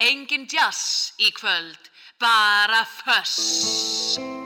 Engin jazz í kvöld, bara föss.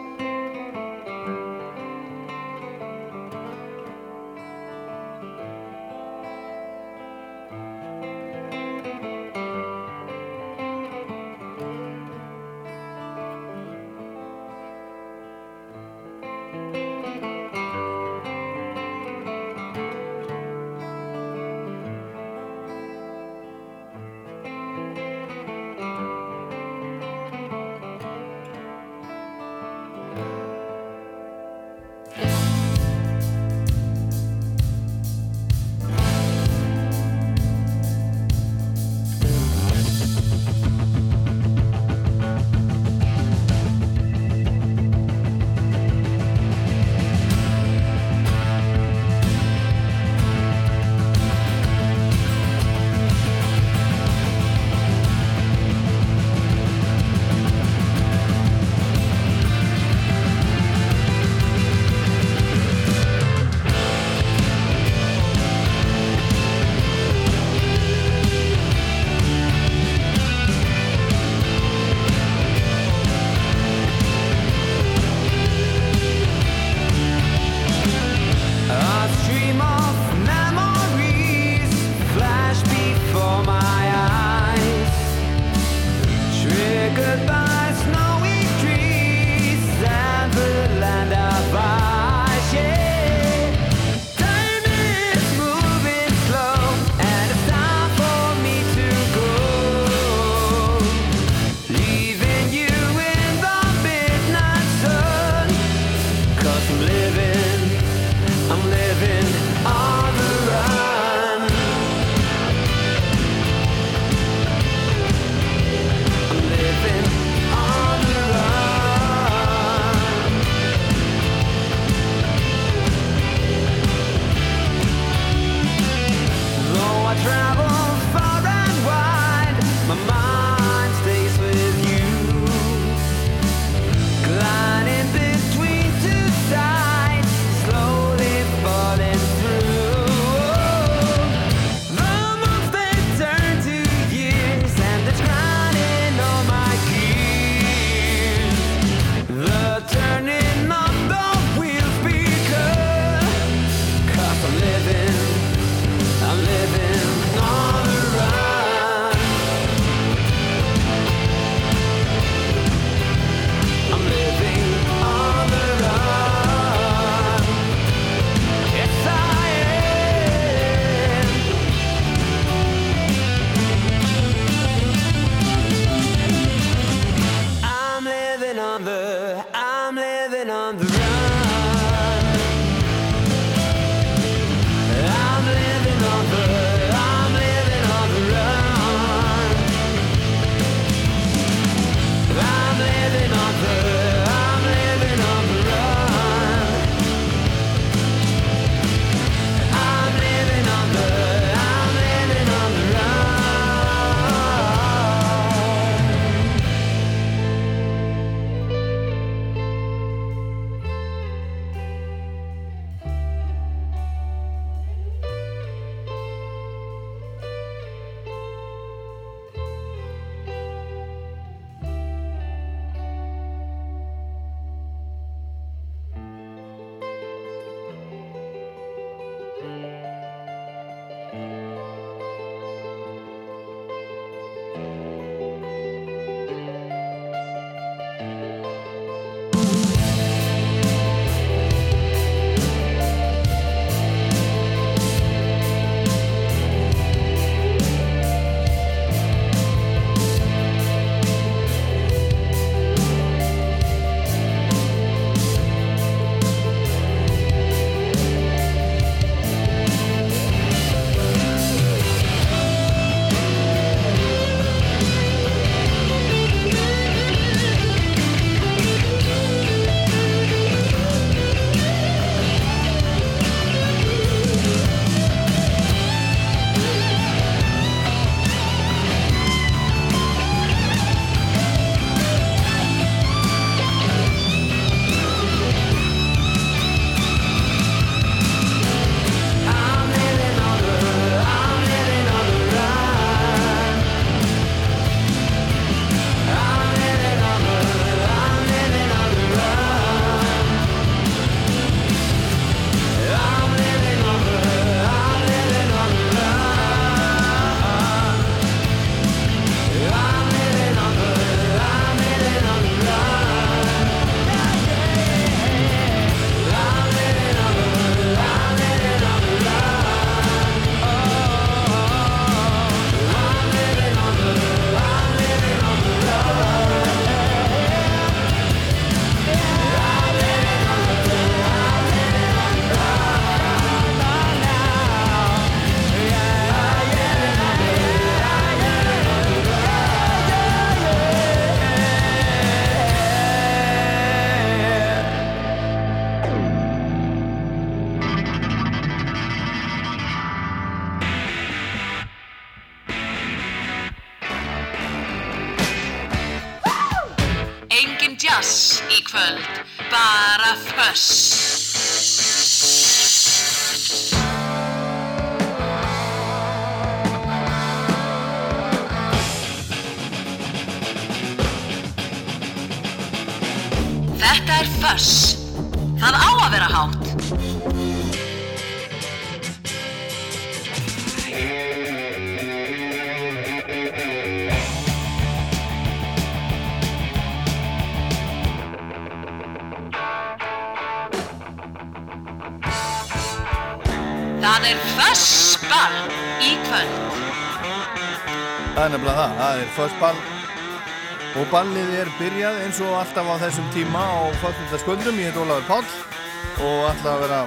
Er byrjað eins og alltaf á þessum tíma á fólkvöldaskvöldum, ég heit Ólafur Páll og ætla að vera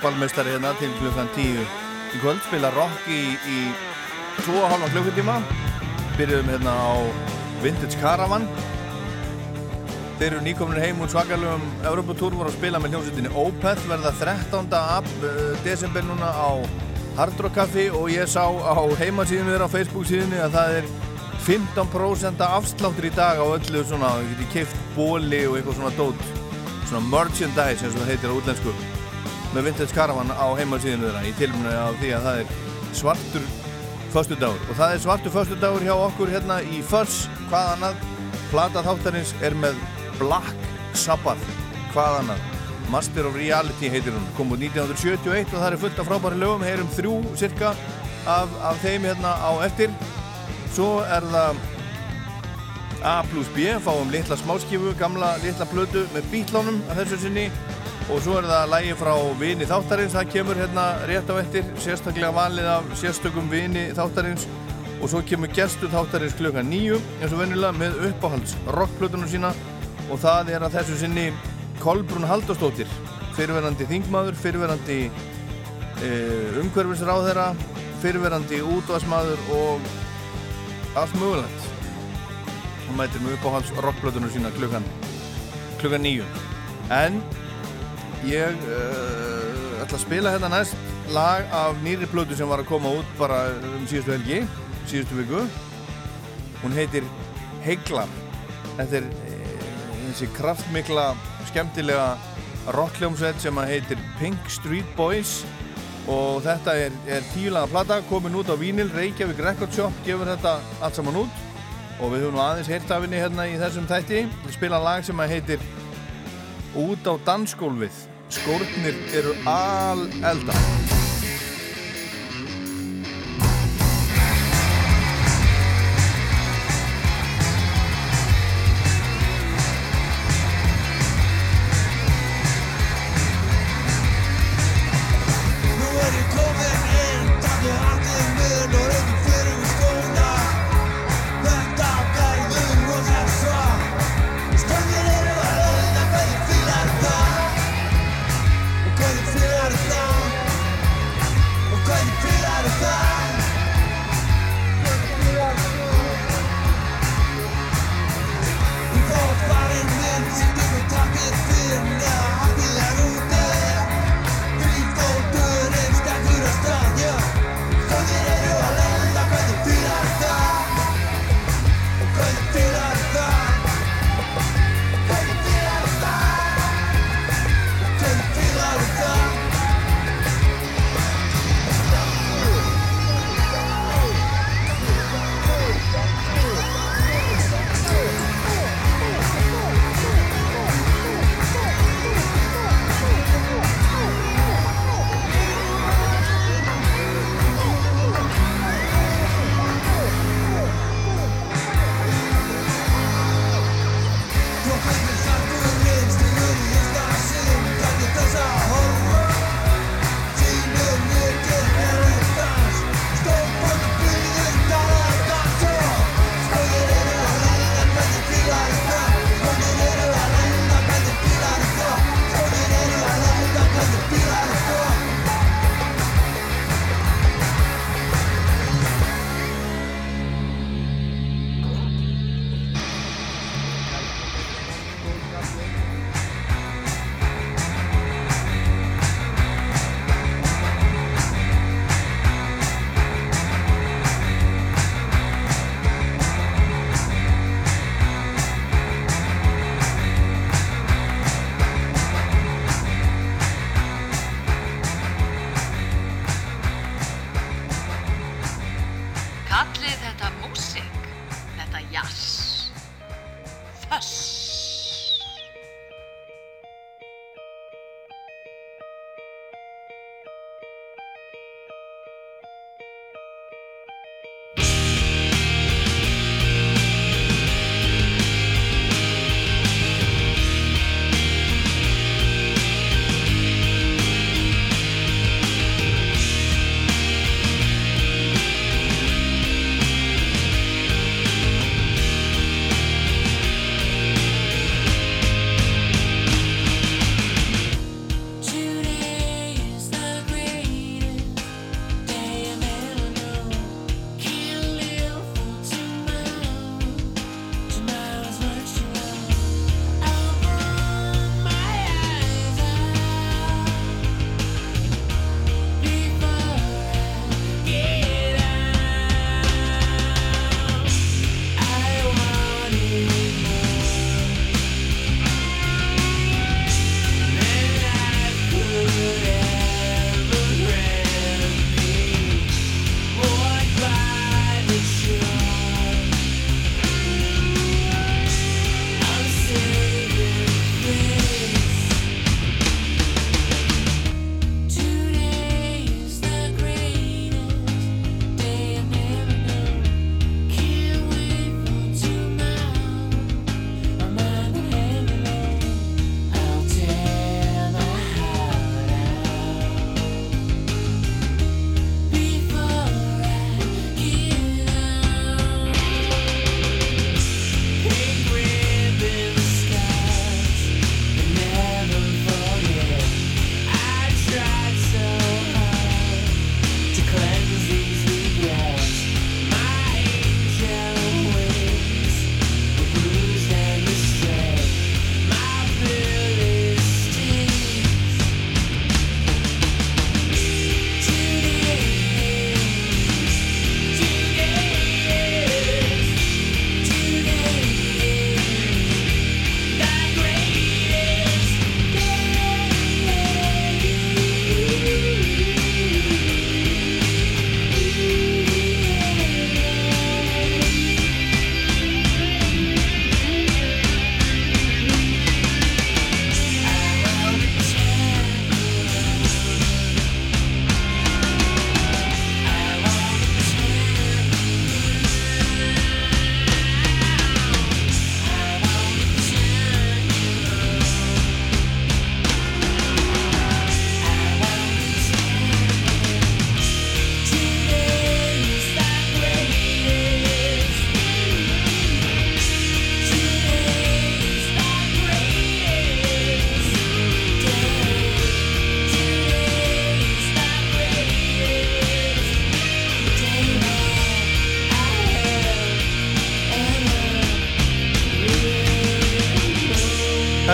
ballmeistari hérna til klukkan 10 í kvöld, spila rock í, í 2,5 klukkutíma. Byrjuðum hérna á Vintage Caravan. Þeir eru nýkominir heim úr svakalugum Europatúr voru að spila með hljómsveitinni Opeth verða 13. Ab, uh, desember núna á Hard Rock Café og ég sá á heimasíðinu þeirra á Facebook síðinu að það er 15% afsláttur í dag á öllu svona, þú getur keift bóli og eitthvað svona dót. Svona merchandise eins og það heitir á útlensku. Með Vintage Caravan á heimasíðinu þeirra í tilmunu af því að það er svartur föstudagur. Og það er svartur föstudagur hjá okkur hérna í Fuss hvað annað, plata þáttarins er með Black Sabbath. Hvað annað, Master of Reality heitir hún, kom út 1971 og það er fullt af frábæri lögum, heyrum þrjú cirka af, af þeim hérna á eftir svo er það A plus B, fáum litla smáskifu gamla litla blödu með bítlánum að þessu sinni. Og svo er það lægi frá vini þáttarins, það kemur hérna rétt á eftir, sérstaklega valið af sérstökum vini þáttarins. Og svo kemur gerstu þáttarins klukka nýju eins og vennilega með uppáhalds rockblötunum sína. Og það er að þessu sinni Kolbrún Halldórsdóttir fyrirverandi þingmaður, fyrirverandi e, umhverfisráðherra fyrirverandi útvarsmaður og allt mögulegt. Hún mætir með uppáhalds rockblötunum sína klukkan klukkan nýju en ég uh, ætla að spila hérna næst lag af nýri blötu sem var að koma út bara um síðustu helgi síðustu viku. Hún heitir Heiglar þetta er þessi kraftmikla skemmtilega rockljómsveit sem heitir Pink Street Boys og þetta er, er tíulaga plata komin út á Vínil, Reykjavík Record Shop gefur þetta allt saman út. Og við höfum nú aðeins heyrt af henni hérna í þessum þætti. Við spila lag sem heitir Út á dansgólfið. Skórnir eru al elda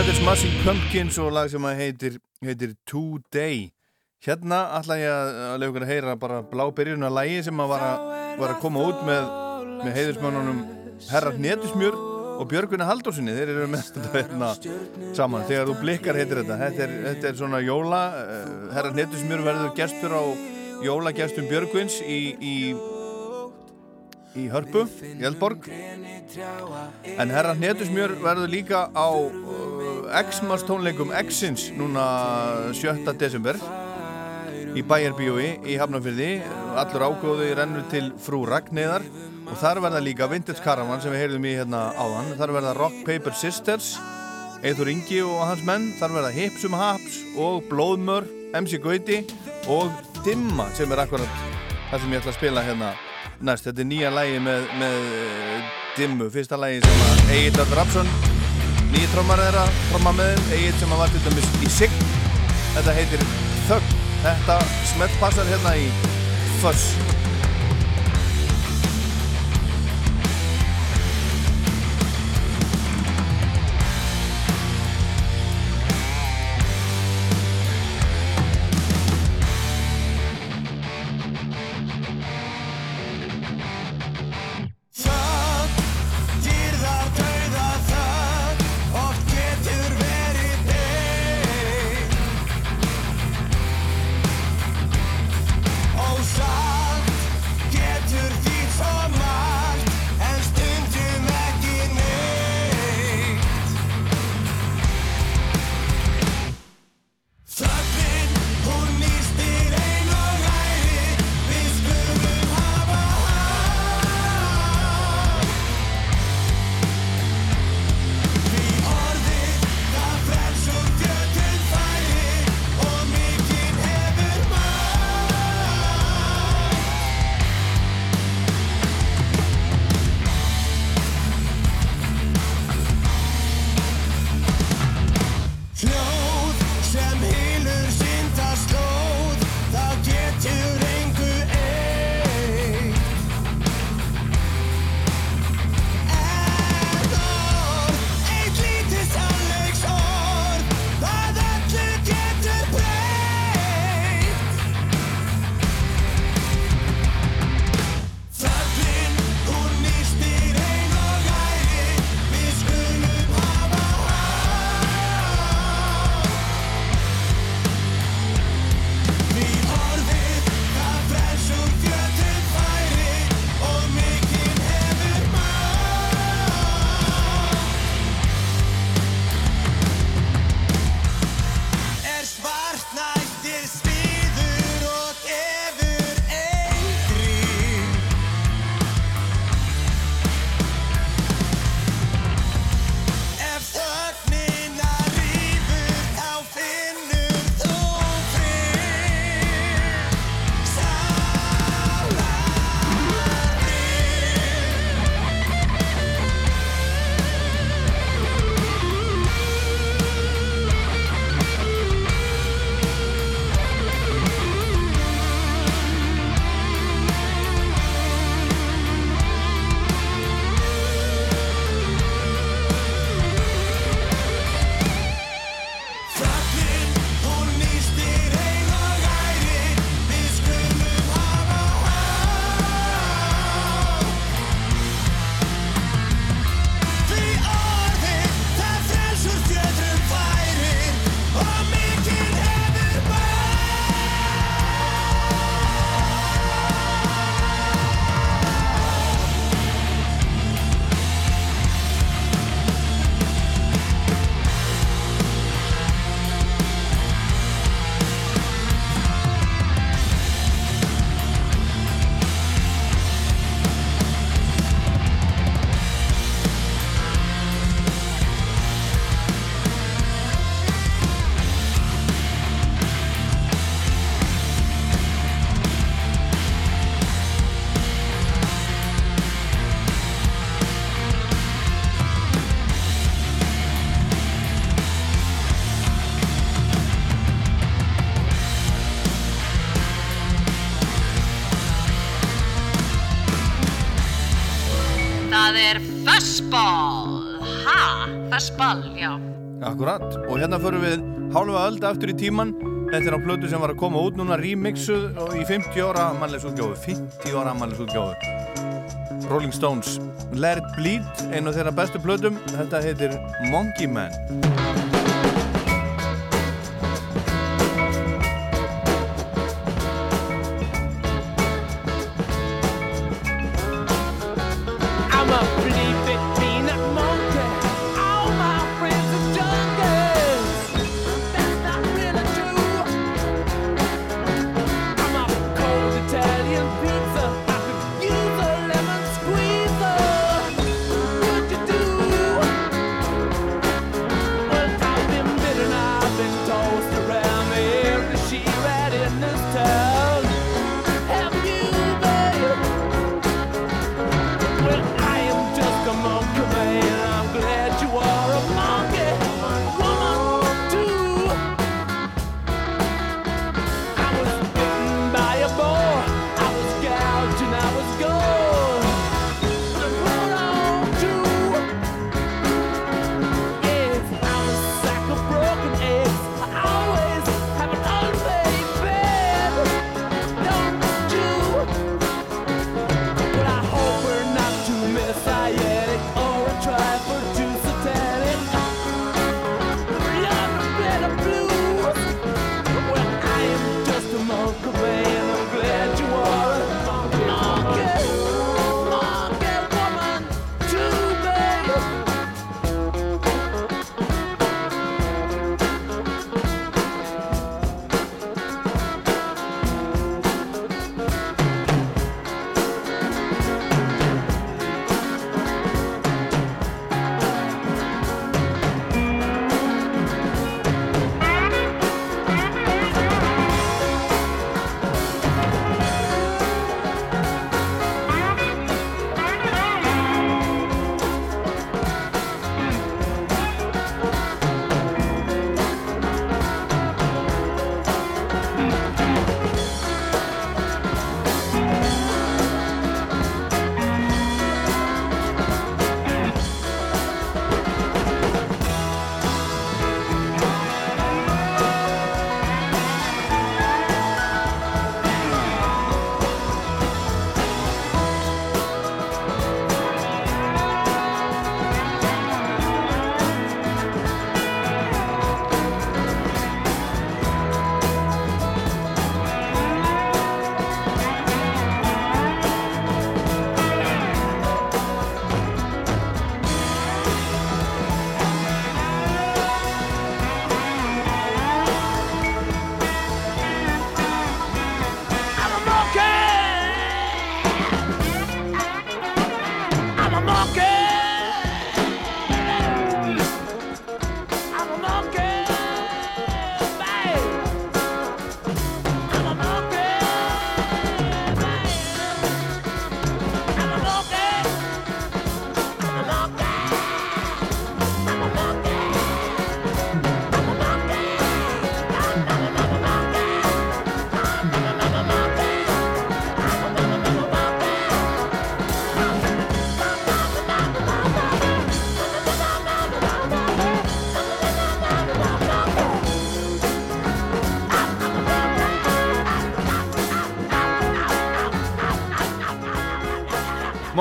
Þetta er Smashing Pumpkins og lag sem að heitir, heitir Today. Hérna ætla ég að, að lefa ykkur að heyra bara blá byrjun að lagi sem að var að, var að koma út með, með heiðursmönunum Herrar Netusmjör og Björguna Haldórsinni. Þeir eru með þetta hérna saman. Þegar þú blikkar heitir þetta. Þetta er, þetta er svona jóla. Uh, Herrar Netusmjör verður gestur á jólagestum Björgvins í, í, í Hörpu, í Eldborg. En Herrar Netusmjör verður líka á uh, X-Mars tónleikum X-ins núna 7. desember í Bæjarbíói í Hafnarfyrði allur ágóði rennur til frú Ragnæðar og þar verða líka Vintage Caravan sem við heyrðum í hérna áðan þar verða Rock Paper Sisters Eithur Ingi og hans menn þar verða Hipsum Haps og Blóðmör MC Gauti og Dimma sem er akkurat það sem ég ætla að spila hérna næst þetta er nýja lægi með, með Dimmu, fyrsta lægi sem að Egil Öll Rapsson nýja trómar að tróma með þeim. Egil sem að var til dæmis í Sigg. Þetta heitir Þögg þetta smelt passar hérna í Fuss ball, já. Akkurat, og hérna förum við hálfa öll aftur í tíman. Þetta er á plötu sem var að koma út núna, remixuð í 50 ára aðmælisútgjóðu, 50 ára aðmælisútgjóðu. Rolling Stones, Let It Bleed, einu af þeirra bestu plötum, þetta heitir Monkey Man.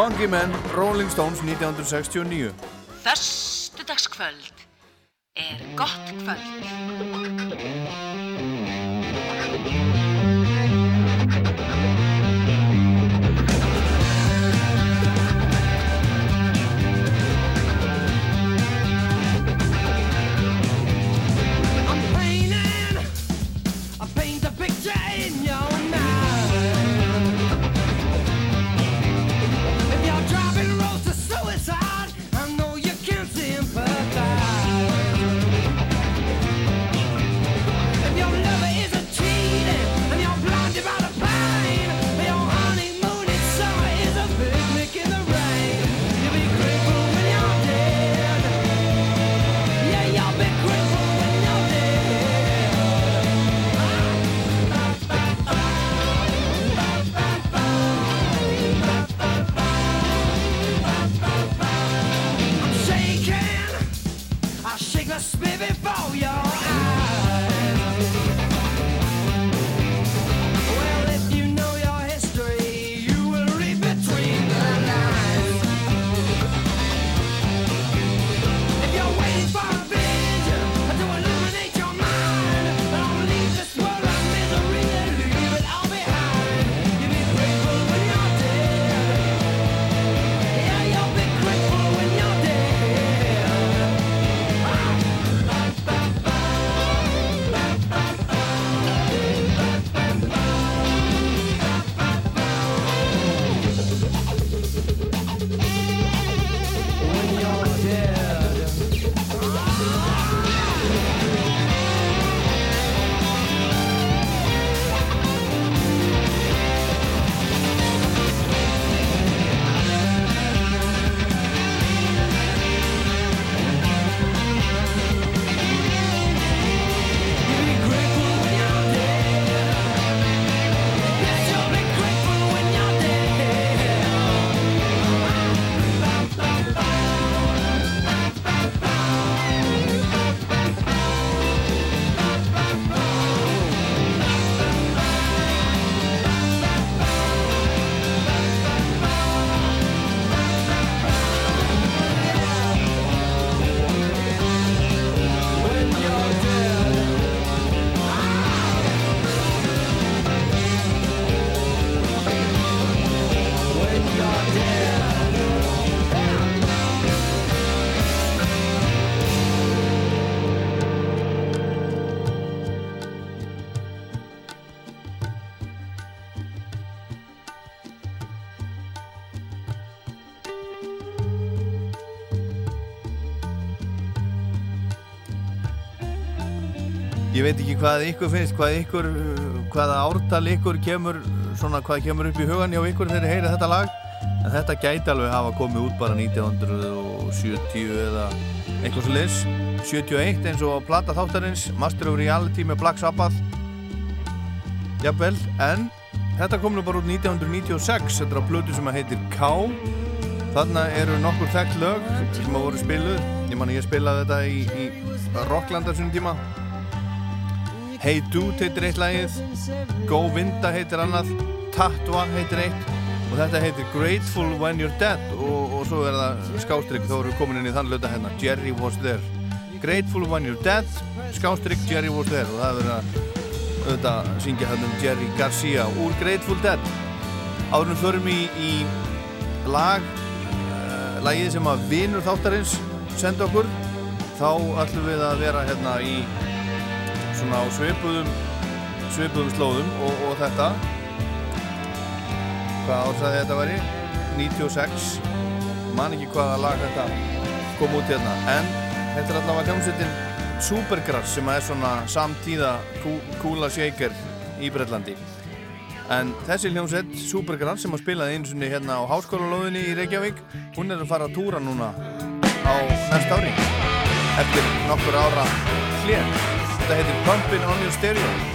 Monkey Man, Rolling Stones 1969 Þörstu dagskvöld er gott kvöld. Ekki hvað ykkur finnst, hvað ykkur, hvaða ártal ykkur kemur, svona hvað kemur upp í hugan hjá ykkur þegar heyrið þetta lag. En þetta gæti alveg hafa komið út bara 1970 eða eitthvað svo leis. 71 eins og plata þáttarins, Master of Reality með Black Sabbath. Jafnvel, en þetta kom nú bara út 1996, þetta er á blötu sem að heitir K. Þarna eru nokkur þekkt lög sem að voru spiluð. Ég man að ég spilaði þetta í, í Rocklanda svona tíma. Hey Dude heitir eitt lagið, Go Vinda heitir annað, Tatva heitir eitt og þetta heitir Grateful When You're Dead og, og svo er það skástrygg, þá erum við komin inn í þann löta hérna, Jerry Was There. Grateful When You're Dead, skástrygg Jerry Was There og það er verið að auðvitað syngja hérna um Jerry Garcia úr Grateful Dead. Áðurum förum í, í lag, uh, lagið sem að vinur þáttarins senda okkur, þá ætlum við að vera hérna í svona á svipuðum svipuðum slóðum og, og þetta. Hvað ársæði þetta væri? 96 man ekki hvaða lag þetta kom út hérna. En þetta er allavega hljómsveitin Supergrass sem er svona samtíða kú, kúla shaker í Breitlandi en þessi hljómsveit Supergrass sem að spilaði einu sinni hérna á háskólalóðinni í Reykjavík hún er að fara að túra núna á næst ári eftir nokkur ára hlén Þetta heitir Pumpin' on your stereo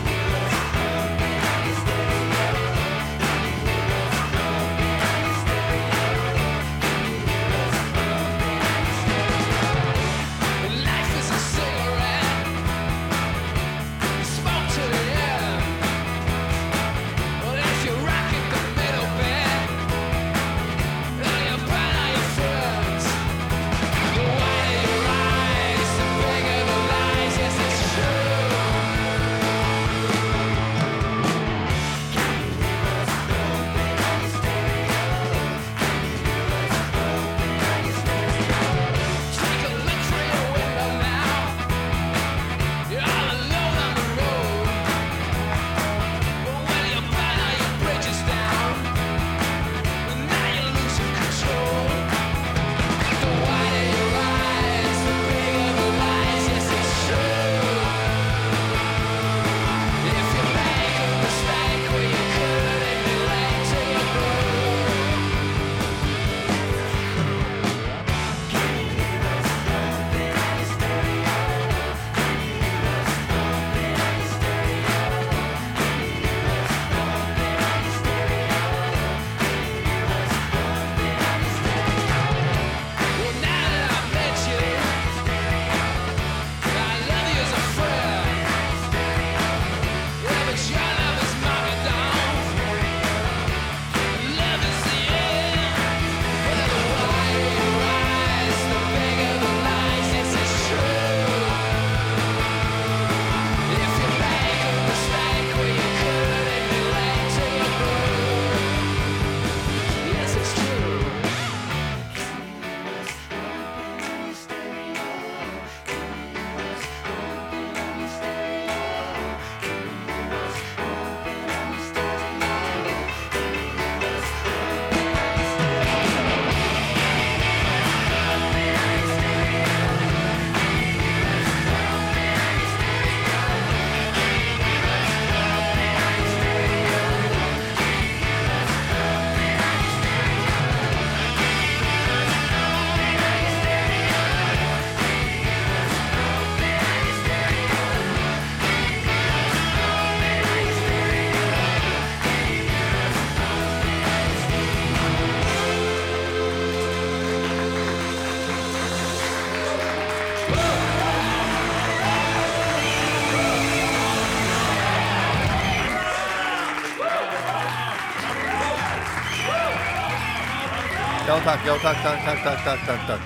takk, já takk, takk, takk, takk, takk, takk, takk.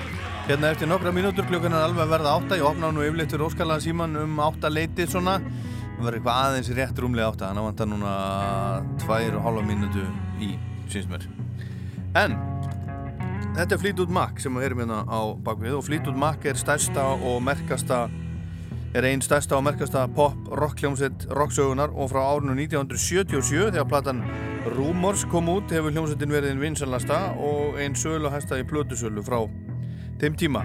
Hérna eftir nokkra mínútur klukkan er alveg verða átta. Ég opna nú yfirleitt fyrir óskalega síman um átta leitið svona. Það verður eitthvað aðeins rétt rúmlega átta. Þannig að vantar núna tvær og hálfa mínútu í, syns mér. En, þetta er Fleetwood Mac sem við erum hérna á bakvið og Fleetwood Mac er stærsta og merkasta er einn stærsta og merkasta pop rock hljómsveit rocksögunar og frá árinu 1977 þegar platan Rumors kom út hefur hljómsveitin verið einn vinsalasta og einn sölu hæsta í plötusölu frá þeim tíma.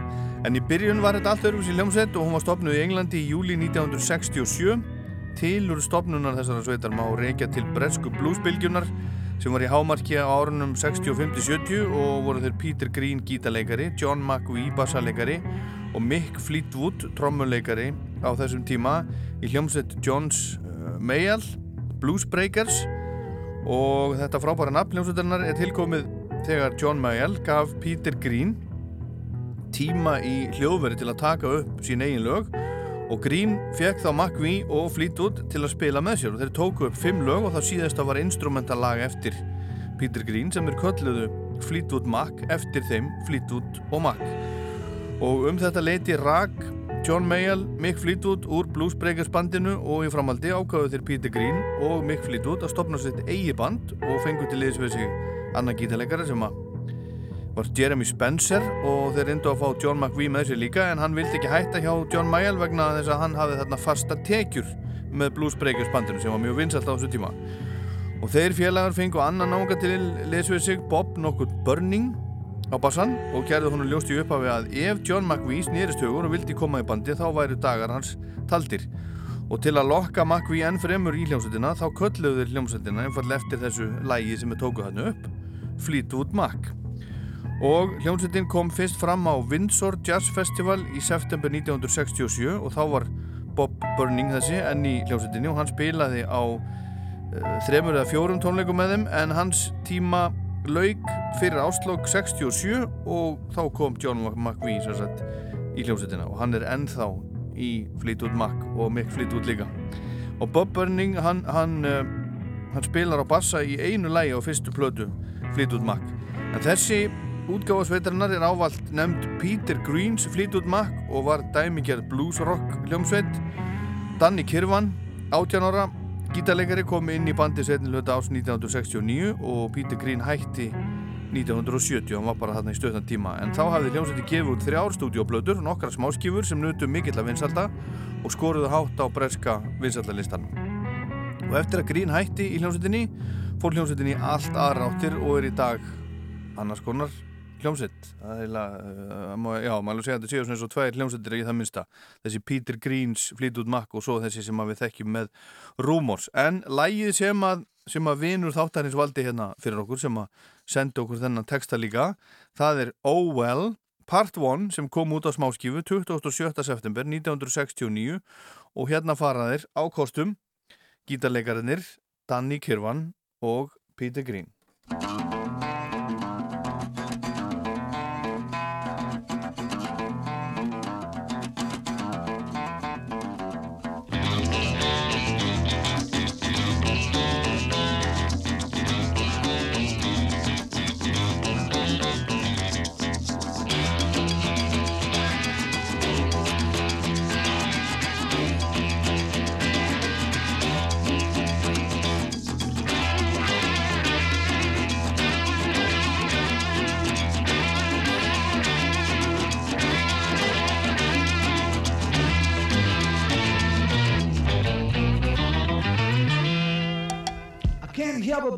En í byrjun var þetta allt öðruvísi hljómsveit og hún var stopnuð í Englandi í júli 1967. Til úr stopnunar þessara sveitar má reykja til bresku bluesbylgjunar sem var í hámarki á árunum 65-70 og voru þeir Peter Green gítarleikari, John McVie bassarleikari og Mick Fleetwood trommuleikari á þessum tíma í hljómsveit Johns uh, Mayall Bluesbreakers og þetta frábæra nafn hljómsveitarinnar er tilkomið þegar John Mayall gaf Peter Green tíma í hljóðveri til að taka upp sín eigin lög. Og Green fekk þá McVie og Fleetwood til að spila með sér. Og þeir tóku upp fimm lög og það síðasta var instrumentalag eftir Peter Green sem þeir kölluðu Fleetwood Mac eftir þeim Fleetwood og Mac. Og um þetta leiti rak John Mayall, Mick Fleetwood úr Bluesbreakers bandinu og í framaldi ákváðu þeir Peter Green og Mick Fleetwood að stopna sitt eigi band og fengu til liðs við sig annar gítarleikara sem var Jeremy Spencer og þeir reyndu að fá John McVie með sér líka en hann vildi ekki hætta hjá John Mayall vegna þess að hann hafði þarna fasta tekjur með Bluesbreakers bandinu sem var mjög vinsalt á þessu tíma. Og þeir félagar fengu annan ánga til liðs við sig Bob nokkur Burning á bassan og gerði honum ljóst í upphafi að ef John McVie snýrist hugur og vildi koma í bandi þá væru dagar hans taldir. Og til að lokka McVie enn fremur í hljómsveitina þá kölluðu þeir hljómsveitina einfall eftir þessu lægi sem er tókuð hann upp Fleetwood Mac. Og hljómsveitin kom fyrst fram á Windsor Jazz Festival í september 1967 og þá var Bob Burning þessi enn í hljómsveitinni og hann spilaði á uh, þremur eða fjórum tónleikum með þeim en hans tíma laug fyrir áslokk 67 og þá kom John McVie sagt, í hljómsveitina og hann er ennþá í Fleetwood Mac og Mick Fleetwood líka. Og Bob Burning hann, hann, uh, hann spilar á bassa í einu lægi á fyrstu plötu Fleetwood Mac. En þessi útgáfa sveitarinnar er ávalt nefnd Peter Greens Fleetwood Mac og var dæmigerð blues rock hljómsveit. Danny Kirvan 18 ára Gítarleikari kom inn í bandi setnilegta ás 1969 og Peter Green hætti 1970, hann var bara þarna í stöðan tíma. En þá hafði hljómsveiti gefið út þrjár stúdíoblöður og nokkra smáskifur sem nutu mikill að vinsalda og skoruðu hátt á breska vinsaldalistan og eftir að Green hætti í hljómsveitinni fór hljómsveitinni allt aðra áttir og er í dag annars konar hljómsveit. Uh, já, maður segja að þetta séu svona eins og tvær hljómsveitir ekki það minnsta. Þessi Peter Greens, Fleetwood Mac og svo þessi sem við þekkjum með Rumors. En lægið sem að, sem að vinur þáttarins valdi hérna fyrir okkur sem að senda okkur þennan texta líka það er Oh Well Part 1 sem kom út á smáskífu 27. september 1969 og hérna faraðir á kostum gítarleikarinnir Danny Kirvan og Peter Green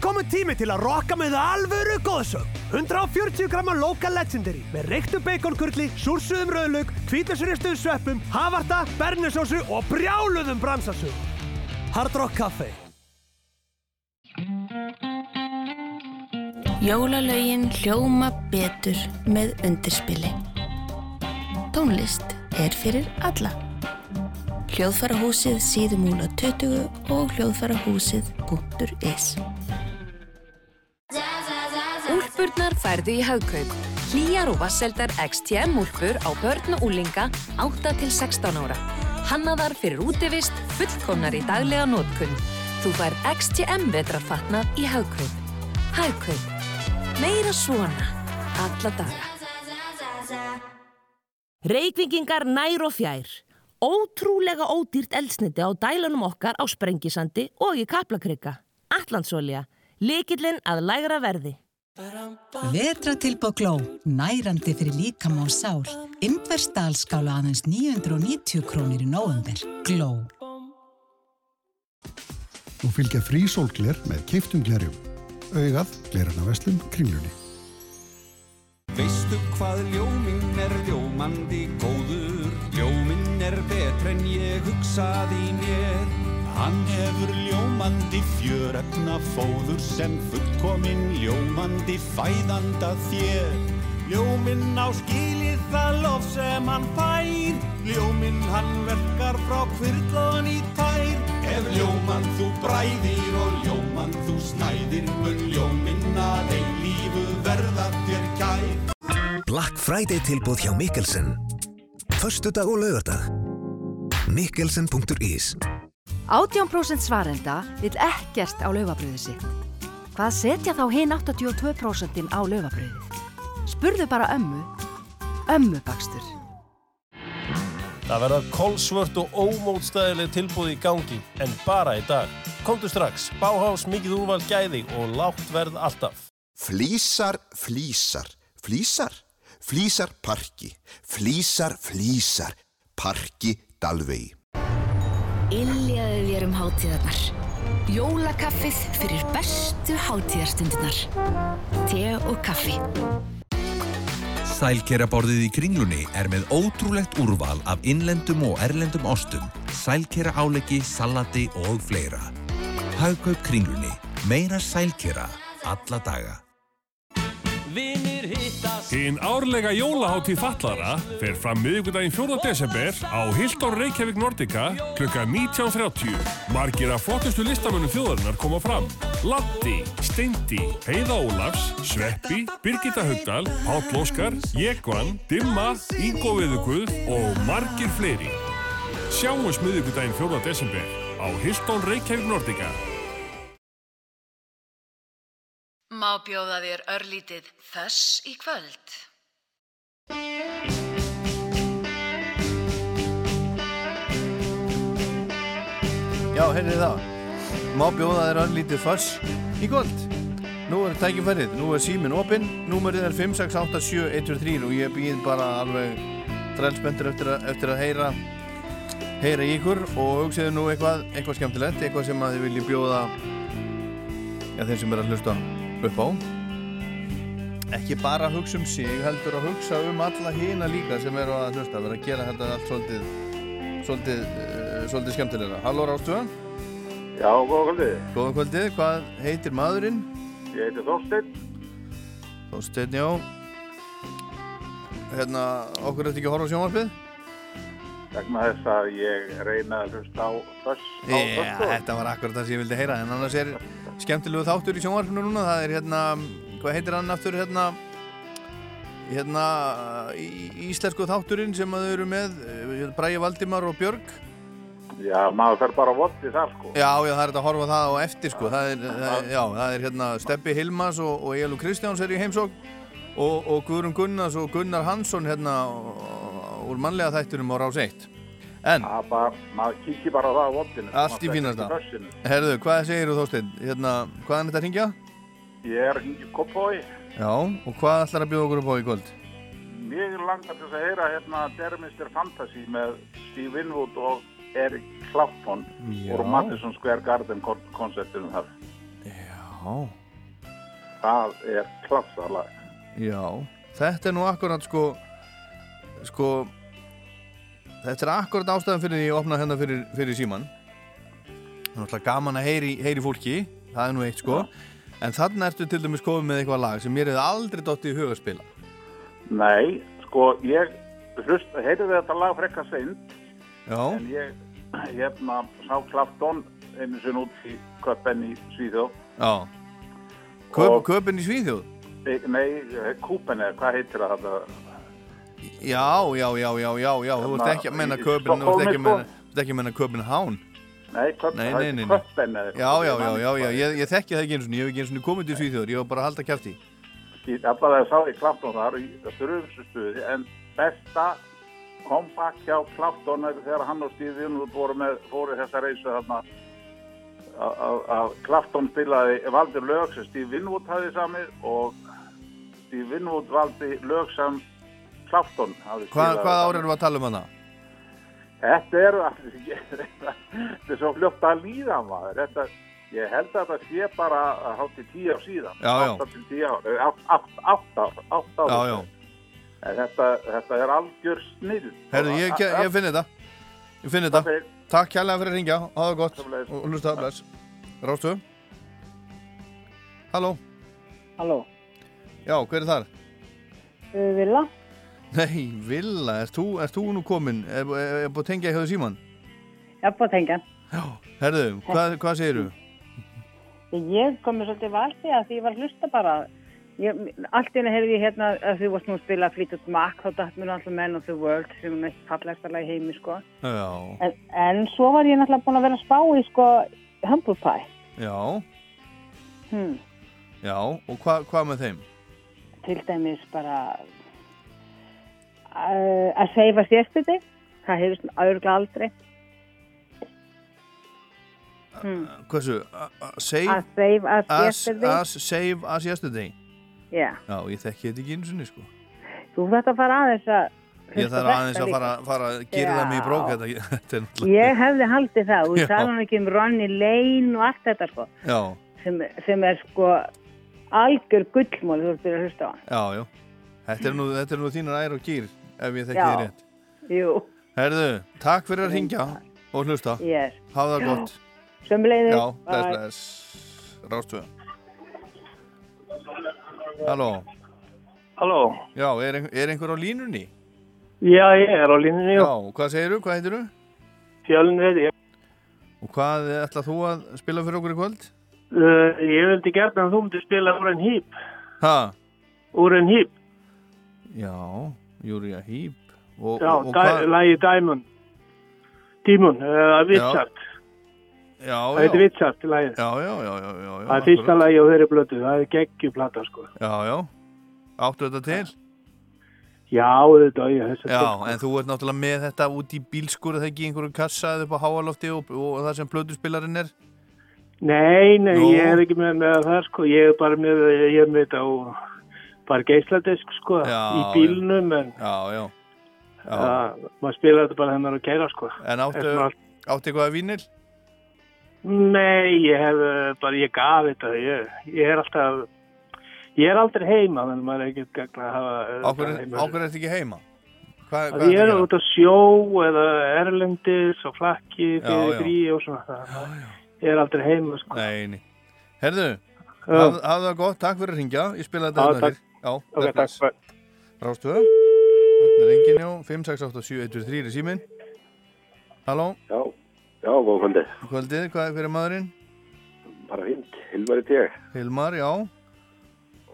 Komið tími til að rocka með alvöru góðsögn? 140 gramma local legendary með reyktu baconkurli, súrsuðum rauðlaug, hvítlösuristuðum sveppum, havarta, bernisósu og brjáluðum bransasögum. Hard Rock Café. Jólalögin hljóma betur með undirspili. Tónlist er fyrir alla. Hljóðfærahúsið síðumúla 20 og hljóðfærahúsið.is Úlpurnar færðu í haugkaup. Hlýjar og vasseldar XTM úlpur á börn og úlinga 8 til 16 ára. Hannaðar fyrir útivist, fullkomnar í daglega nótkunn. Þú fær XTM vetrarfatnað í haugkaup. Haugkaup. Meira svona. Alla daga. Reykvingingar nær og fjær. Ótrúlega ódýrt eldsniti á dælunum okkar á Sprengisandi og í Kaplakrika. Allandsolja. Likillinn að lægra verði. Vetratilbóð Gló, nærandi fyrir líkam og sál. Indverstaðalskála aðeins 990 krónir í nóvember. Gló. og fylgja frísólgler með keiftum glerjum. Augað, glerana veslum, kringlunni. Veistu hvað ljóminn er ljómandi góður Ljóminn er betr en ég hugsaði mér Hann hefur ljómandi fjörefna fóður sem fullkominn ljómandi fæðanda þér. Ljóminn á skilið það lof sem hann fær. Ljóminn hann verkar frá kvirðlón í tær. Ef ljómann þú bræðir og ljómann þú snæðir Mun ljóminn að eilífu verða þér kær. Black Friday tilbúð hjá Mikkelsen. Föstudag og laugardag. Mikkelsen.is 18% svarenda vill ekkert á laufabröðu sitt. Hvað setja þá hinn 82% á laufabröðið? Spurðu bara ömmu. Ömmu bakstur. Það verða kolsvört og ómótstæðileg tilbúð í gangi, en bara í dag. Komdu strax, Báhás, mikið úrval gæði og lágt verð alltaf. Flísar, flísar, flísar, flísar parki, flísar, flísar, parki Dalvegi. Iljaði þér um hátíðarnar. Jólakaffið fyrir bestu hátíðarstundunar. Te og kaffi. Sælkeraborðið í kringlunni er með ótrúlegt úrval af innlendum og erlendum ostum, sælkera áleggi, salati og fleira. Haugkaup kringlunni. Meira sælkera. Alla daga. Hinn árlega jólaháttíð fallara fer fram miðvikudaginn 4. desember á Hildor Reykjavík Nordica klukka 19.30. Margir af flottustu listamönnum þjóðarinnar koma fram. Latti, Steindi, Heiða Ólafs, Sveppi, Birgitta Haugdal, Páll Óskar, Jekvan, Dimma, Ingo Viðuguð og margir fleiri. Sjáumst miðvikudaginn 4. desember á Hildor Reykjavík Nordica. Má bjóða þér örlítið þess í kvöld. Já, heyrðið það. Má bjóða þér örlítið föss í kvöld. Nú er tækifærið, nú er síminn opinn, númerið er 5687123 og ég býð bara alveg drælspendur eftir, eftir að heyra heyra í ykkur og hugsiðu nú eitthvað, eitthvað skemmtilegt, eitthvað sem að þið viljið bjóða ja, þeim sem er að hlusta upp á. Ekki bara að hugsa um sig, heldur að hugsa um alla hina líka sem eru að hlusta, vera að gera þetta allt svolítið, svolítið, uh, svolítið skemmtilega. Halló Rástuða? Já, góða kvöldið. Góðan kvöldið, hvað heitir maðurinn? Ég heiti Þorsteinn. Þorsteinn, já. Hérna, okkur eftir ekki að horfa á sjónvarpið? Vegna þess að ég reyna að hlusta á þess. Já, þetta var akkurat það sem ég vildi heyra, en annars er skemmtilegu þáttur í sjónvarpinu núna, það er hérna, hvað heitir hann aftur, hérna, hérna, íslensku þátturinn sem að þau eru með, eh, Bræði Valdimar og Björg. Já, maður fer bara vondið þar, sko. Já, já, það er að horfa það á eftir, sko, það er, það, já, það er hérna Steppi Hilmas og, og Elu Kristjáns er í heimsók og, og Guðrun Gunnars og Gunnar Hansson hérna úr mannlega þættunum á Rás 1. En, bara, maður kíkir bara á það á vondinu. allt í fínasta. Herðu, hvað segir þú Þorsteinn? Hérna, hvaðan er þetta að ringja? Ég er hingið Koppói. Já, og hvað ætlar að bjóða okkur upp á í kvöld? Mér langar til að heyra hérna Dermister Fantasy með Steve Winwood og Eric Clapton Já. og Madison Square Garden kon- koncertunum þar. Já. Það er klassalag. Já, þetta er nú akkurat sko sko þetta er akkurat ástæðan fyrir því að ég opna hérna fyrir, fyrir síman það er náttúrulega gaman að heyri, heyri fólki. Það er nú eitt sko. En þannig ertu til dæmis komið með eitthvað lag sem mér hefði aldrei dottið í huga að spila. Nei, sko, ég hlust, heyrði þetta lag frekka seint? Já, en ég hérna sá Clapton einu sinni út í köpen í Svíþjóð. já. Köp, Köpinn í Svíþjóð? E, nei, Kúpen eða hvað heitir það þetta? Já, já, já, já, já, já þú ert ekki að menna þú ert ekki að sko. menna, þú ert ekki að menna Köpinn Hán. Nei, köp, Nei, það. Köppen eða Já, já, já, já, já, ég, ég þekki það ekki eins og ég hef ekki eins og komið til Svíþjóður, ég var bara að halda kæfti Allavega sá ég Clapton þar í þrjumsustuði en besta comeback hjá Clapton er þegar hann og Winwood voru þessa reysu þarna. Að- Clapton spilaði valdi lög sem Steve Winwood hafði samið og Steve Winwood valdi lög sem Spilað Hvað samið. ár erum við að tala um hana? Þetta er, þetta er svo fljótt að líða maður. Þetta, ég held að þetta sé bara hátt í tíu ár síðan. Átta til tíu ár, eh, átt, átt, átt ár, átt ár. Já, já, En þetta, þetta er algjör snill. herðu, ég, ég, ég finn þetta Ég finn þetta Takk kærlega fyrir að ringja, hafa það gott og hlusta, bless Rástu Halló, Halló, já, hver er þar? uh, Villa? Nei, Villa, ert þú, ert þú nú komin? Er, er, er búið að tengja hjá síman? Já, búið að tengja. Herðu, hvað, hvað segirðu? Ég kom mér svolítið valdi að því ég var hlusta bara. Ég, allt í henni heyrði ég hérna að þú varst nú að spila Fleetwood Mac, þá dætt mér alltaf Men of the World sem er mest fallegsta lag í heimi, sko. Já, En, en svo var ég náttúrulega búin að vera að spá í, sko, Humble Pie. já, Hmm. já, og hvað hva með þeim? Til dæmis bara að seifa sérstuði. Það hefur örgla aldrei. Hmm. Hversu? Að yesterday? as Save as yesterday Já. Ég þekki þetta ekki einu sinni, sko Þú að fara aðeins að Ég þarf aðeins þetta að fara, fara að gera það Já. brók Þetta, þetta Ég hefði haldið það og Já. ég tala nú ekki um Ronny Lane og allt þetta sko sem, sem er sko algjör gullmól þú ert að hlusta á já, já Þetta er nú, þetta nú þínar ær og gýr ef ég þekki þið rétt Jú, Herðu, takk fyrir að ringja og hlusta Yes. Hafa það gott sömuleiðis. Já, bless, bless Rástu Halló Halló Já, er, er einhver á línunni? Já, ég er á línunni, já. Hvað segirðu? Hvað heitirðu? Fjölnir heiti ég. Og hvað ætlað þú að spila fyrir okkur í kvöld? Uh, ég vildi gert að þú myndi spila úr en hýp. Ha? Úr en hýp. Já, Júria og, Já, og, og dæ, hvað? lagi Diamond. Dímon, uh, Vitsart. Já, Það heitir Vitsart, lagið. Já, já, já, já, já, já Það er fyrsta lagi á þeirri blötu. Það er geggjuplata, sko. Já, já Áttu þetta til? Já, þetta, já, Já, en þú ert náttúrulega með þetta út í bílskur eða ekki í einhverju kassa eða upp á háalofti og, og það sem plötuspilarinn er Nei, nei, Nú. ég er ekki með, með það, sko. Ég er bara með, ég er með þetta og bara geisladisk, sko, Já, í bílnum, en maður spila þetta bara hennar að keira, sko. En áttu, áttu eitthvað að vínil? Nei, ég hef uh, bara, ég gaf þetta, ég, ég er alltaf, ég er aldrei heima, þannig að maður er ekki gagna að hafa heima. er þetta ekki heima? Hvað, Að hvað ég er að út á sjó eða erlendis og flakki fyrir grí og svona, ég er aldrei heima, sko. Nei, nei. Herðu, hafðu það gott, takk fyrir að ringja, ég spila þetta hérna takk. þér. Já, Ok, bless, takk, bless. Rástu, þetta er engin, já, 5687123 er síminn. Halló, Já, já, góð kvöldið. kvöldið, hvað, er maðurinn? Bara fínt, Hilmar í teg. Hilmar, já.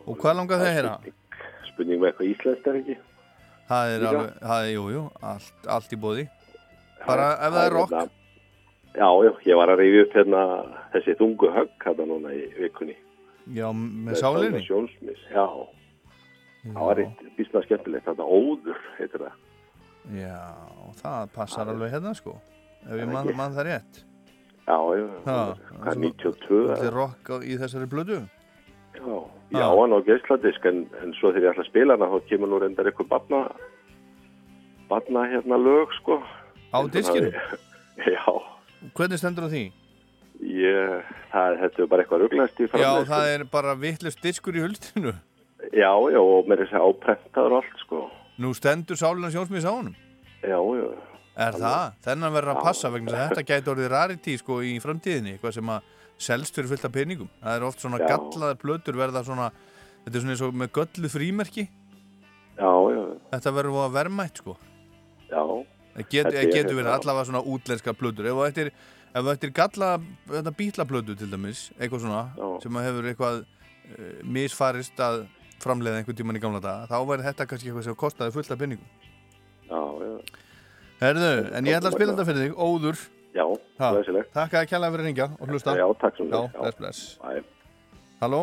Og hvað langar þið að heyra? Spurning með eitthvað íslenskt er ekki? Það er alveg, það er, jú, jú, allt, allt í bóði. Bara ef það er rock. hérna- Já, já, ég var að reyfi upp hérna þessi þungu högg hérna núna í vikunni. Já, með sálinni. Sjónsmis, já. Það var eitt býstna skemmtilegt, þetta óður, heitir það. Já, það passar alveg hérna, sko. Ef ég Það mann man það rétt. Já, já, Ha, hvað, 92? Þetta er rock á- í þessari blödu? Já, já, hann á geisladisk en, en svo þegar ég ætla að spila hana þá kemur nú reyndar eitthvað barna barna hérna lög sko Á það diskinu? Já, Hvernig stendur á því? ég, það, þetta er bara eitthvað ruglast í Já, það er bara vittlust diskur í hulstinu. Já, já, og með þessi áprentaður allt sko Nú stendur Sálina Sjónsmís á honum. Já, já Er það? Þennan verður að Já. passa vegna þess að þetta gæti orðið rarity sko í framtíðinni, eitthvað sem að selst fyrir fullt af peningum. Það er oft svona Já. gallaðar plötur verða svona, þetta er svona eins og með göllu frímerki. Já, já, Þetta verður að verðmætt sko. já Það get, Þetta er getur verið þetta. allavega svona útlenska plötur. Ef þú ættir, ef þú ættir galla þetta bítlaplötu til dæmis, eitthvað svona, sem að hefur eitthvað uh, misfarist að framleiða einhvern tíman í gamla daga, þá verður þetta kannski eitthvað sem kostaði fullt af peningum. Já, já Herðu, en ég ætla að spila þetta fyrir þig, óður. Já, Ha, glæsilegt. Takk að kjalla fyrir að ringja og hlusta. Já, takk Já, þið. Já. bless, bless. Halló?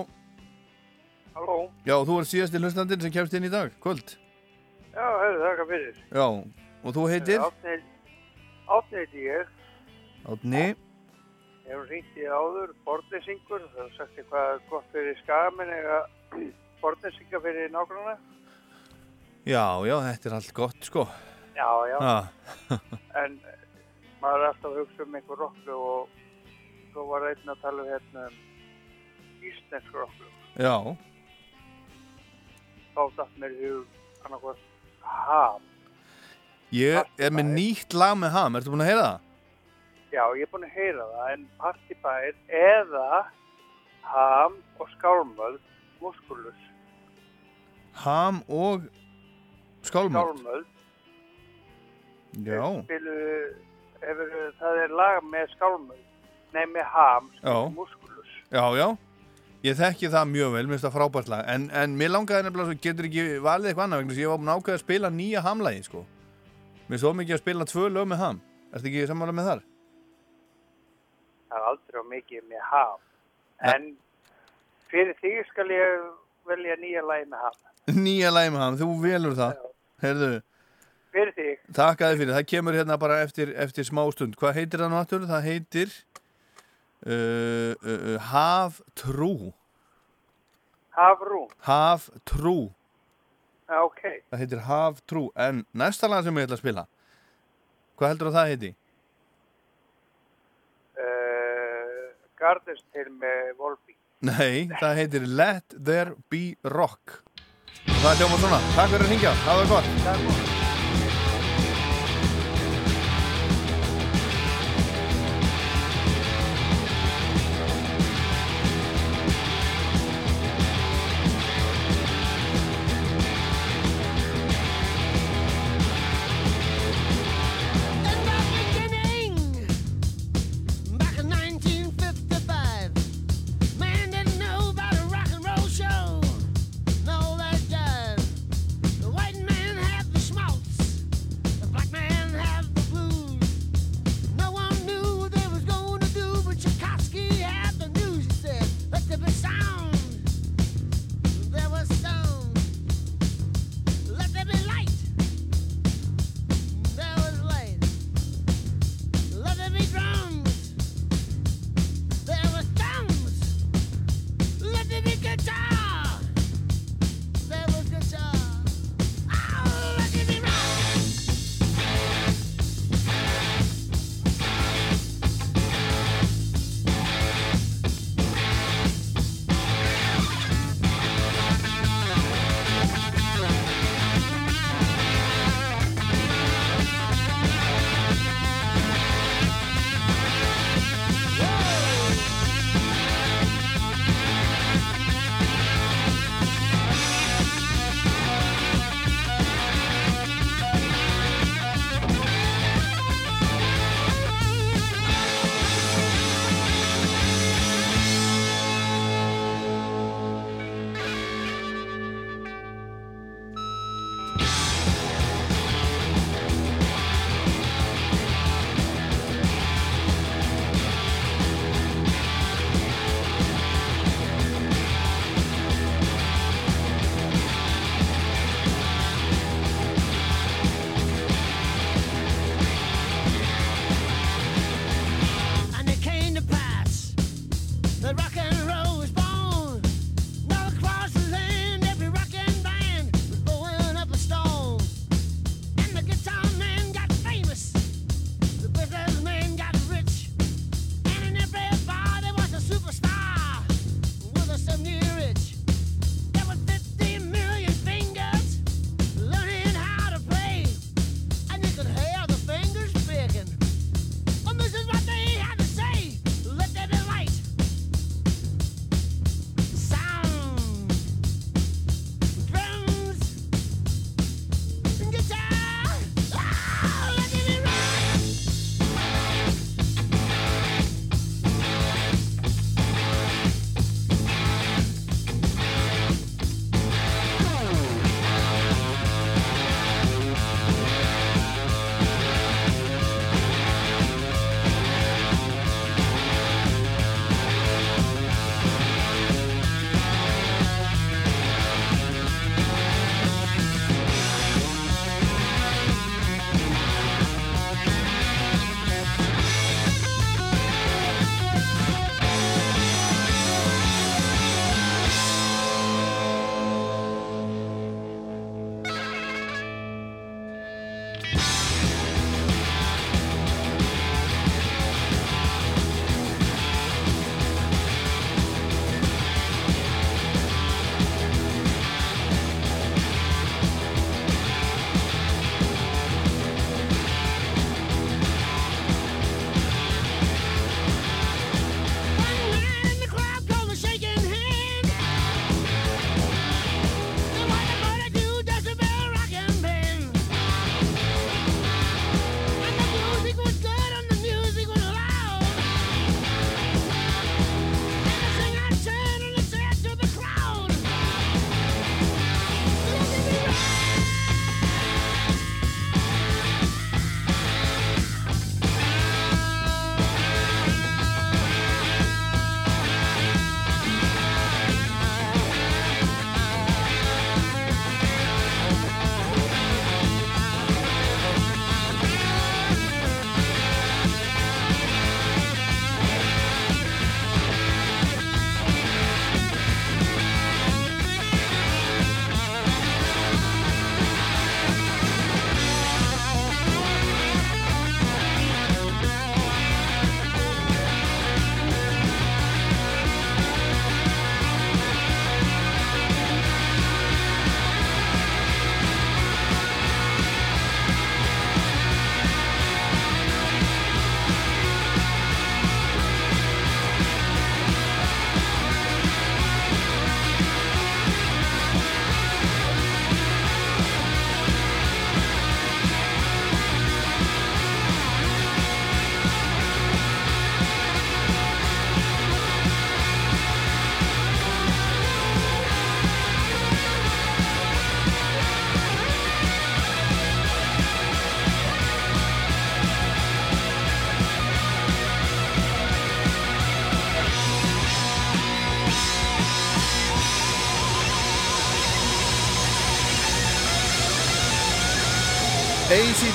Halló, Já, þú ert síðasti hlustandinn sem kemst inn í dag, kvöld. já, hefur þakka fyrir. Já, og þú heitir? Átni, heiti ég, Átni. hefur hringt í áður, borðnesingur, það er sagt eitthvað gott fyrir skagamenn eða borðnesinga fyrir nágrunna. Já, já, þetta er allt gott, sko. Já, já, Ha. en maður er alltaf að hugsa um einhver rocklu og svo var einn að tala um hérna um íslensk rocklu. Já, Þá dætt mér í hug annarkvæmt ham. ég er með nýtt lag með ham, ertu búin að heyra það? Já, ég er búin að heyra það, en partibær eða ham og skálmöld muskulus. Ham og skálmöld. Skálmöld. Já, Spilu, hefur, það er lag með skálmöld, nei með ham, Já. muskulus. já, já. Ég þekki það mjög vel, mér finnst það frábært lag. En, en mér langaði nefnilega, getur ekki valið eitthvað annað vegna ég var búin að ákveða að spila nýja hamlagi, sko. Mér þó mikið að spila tvö lög með ham. Ertu ekki sammála með þar? Það er aldrei á mikið með ham. En fyrir því skal ég velja nýja lagi með ham. Nýja lagi með ham, þú velur það. Heyrðu, Fyrir því, Takk að þið fyrir, það kemur hérna bara eftir, eftir smá stund. Hvað heitir það aftur? Það heitir uh, uh, uh, Haftrú. hafrún. Haftrú. Já, ok. Það heitir Haftrú. En næsta lag sem ég ætla að spila, hvað heldur að það heiti? Uh, Gardens til með Volby. Nei, það heitir Let There Be Rock. Það er hljóma svona. Takk fyrir að ringja, hafa það gott.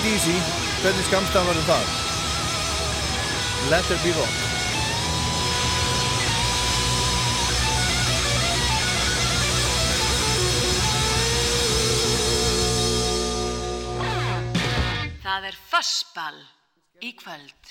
ACDC, hvernig skamstafan verður það? Let there be rock. Það er fossball í kvöld.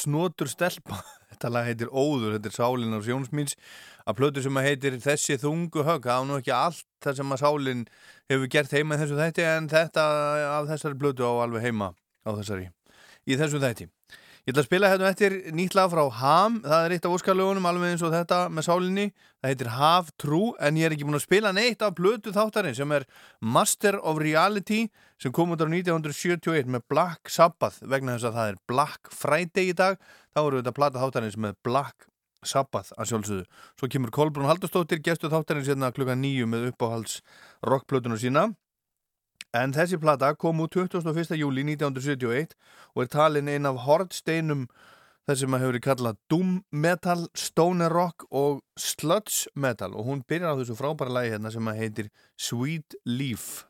Snotur stelpa. Þetta lag heitir Óður, þetta er Sálin á Sjónsmýns að plötu sem að heitir Þessi þungu högg, það er nú ekki allt það sem að Sálin hefur gert heima í þessu þætti en þetta af þessari plötu á alveg heima á þessari í þessu þætti. Ég ætla að spila hérna eftir nýtt lag frá Ham, það er eitt af óskarlögunum alveg eins og þetta með Sálinni. Það heitir Have True en ég er ekki búin að spila neitt af plötu þáttarinn sem er Master of Reality sem kom út á 1971 með Black Sabbath vegna þess að það er Black Friday í dag þá eru þetta plata þáttarins með Black Sabbath að sjálfsögðu. Svo kemur Kolbrún Haldurstóttir gestu þáttarins hérna klukka nýju með uppáhalds rockplötuna sína En þessi plata kom út 21. júli 1971 og er talin einn af hortsteinum þess sem að hefur kallað Doom Metal, Stoner Rock og Sludge Metal og hún byrjar á þessu frábæra lagi hérna sem að heitir Sweet Leaf.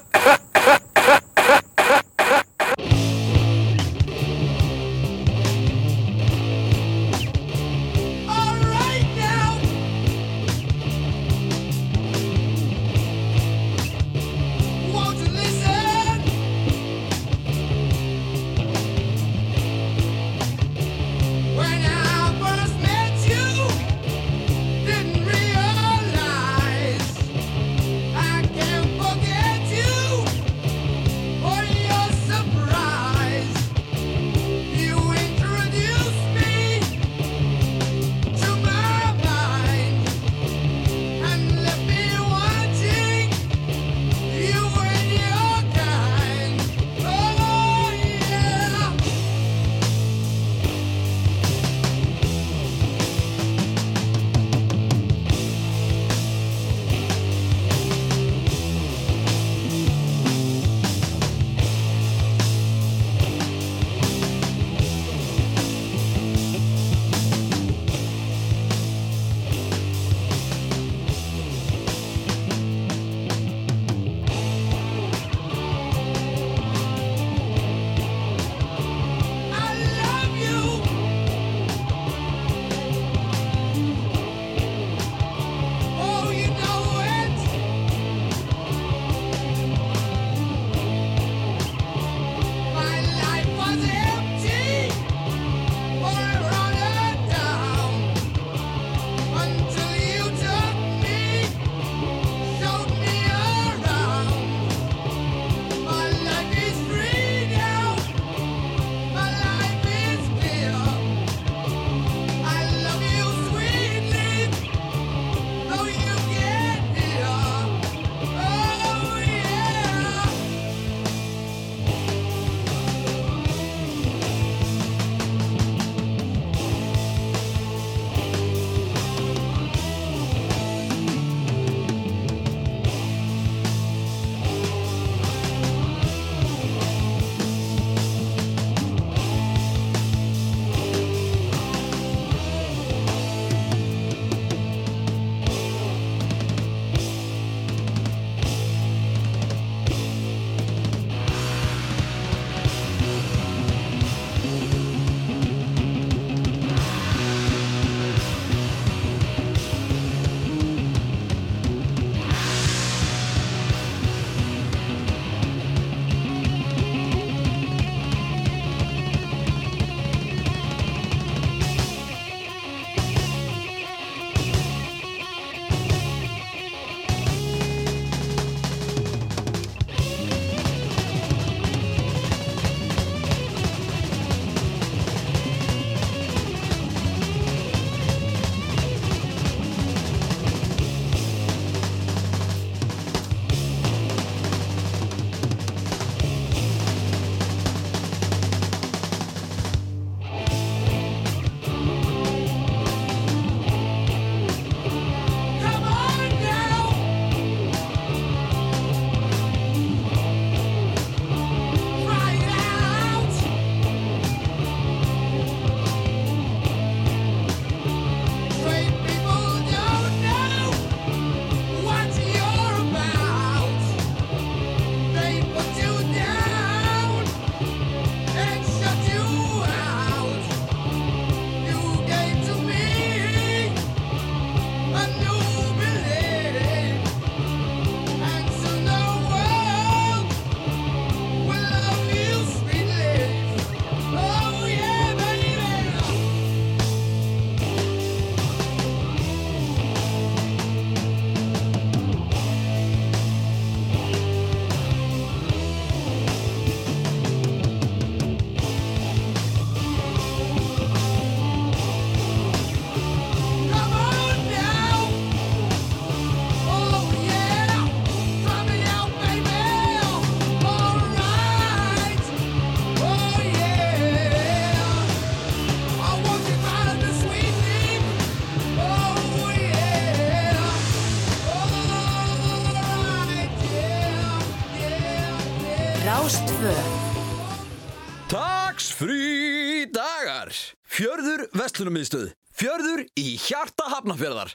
Fjörður Vestlunummiðstöð. Fjörður í hjarta hafnafjörðar.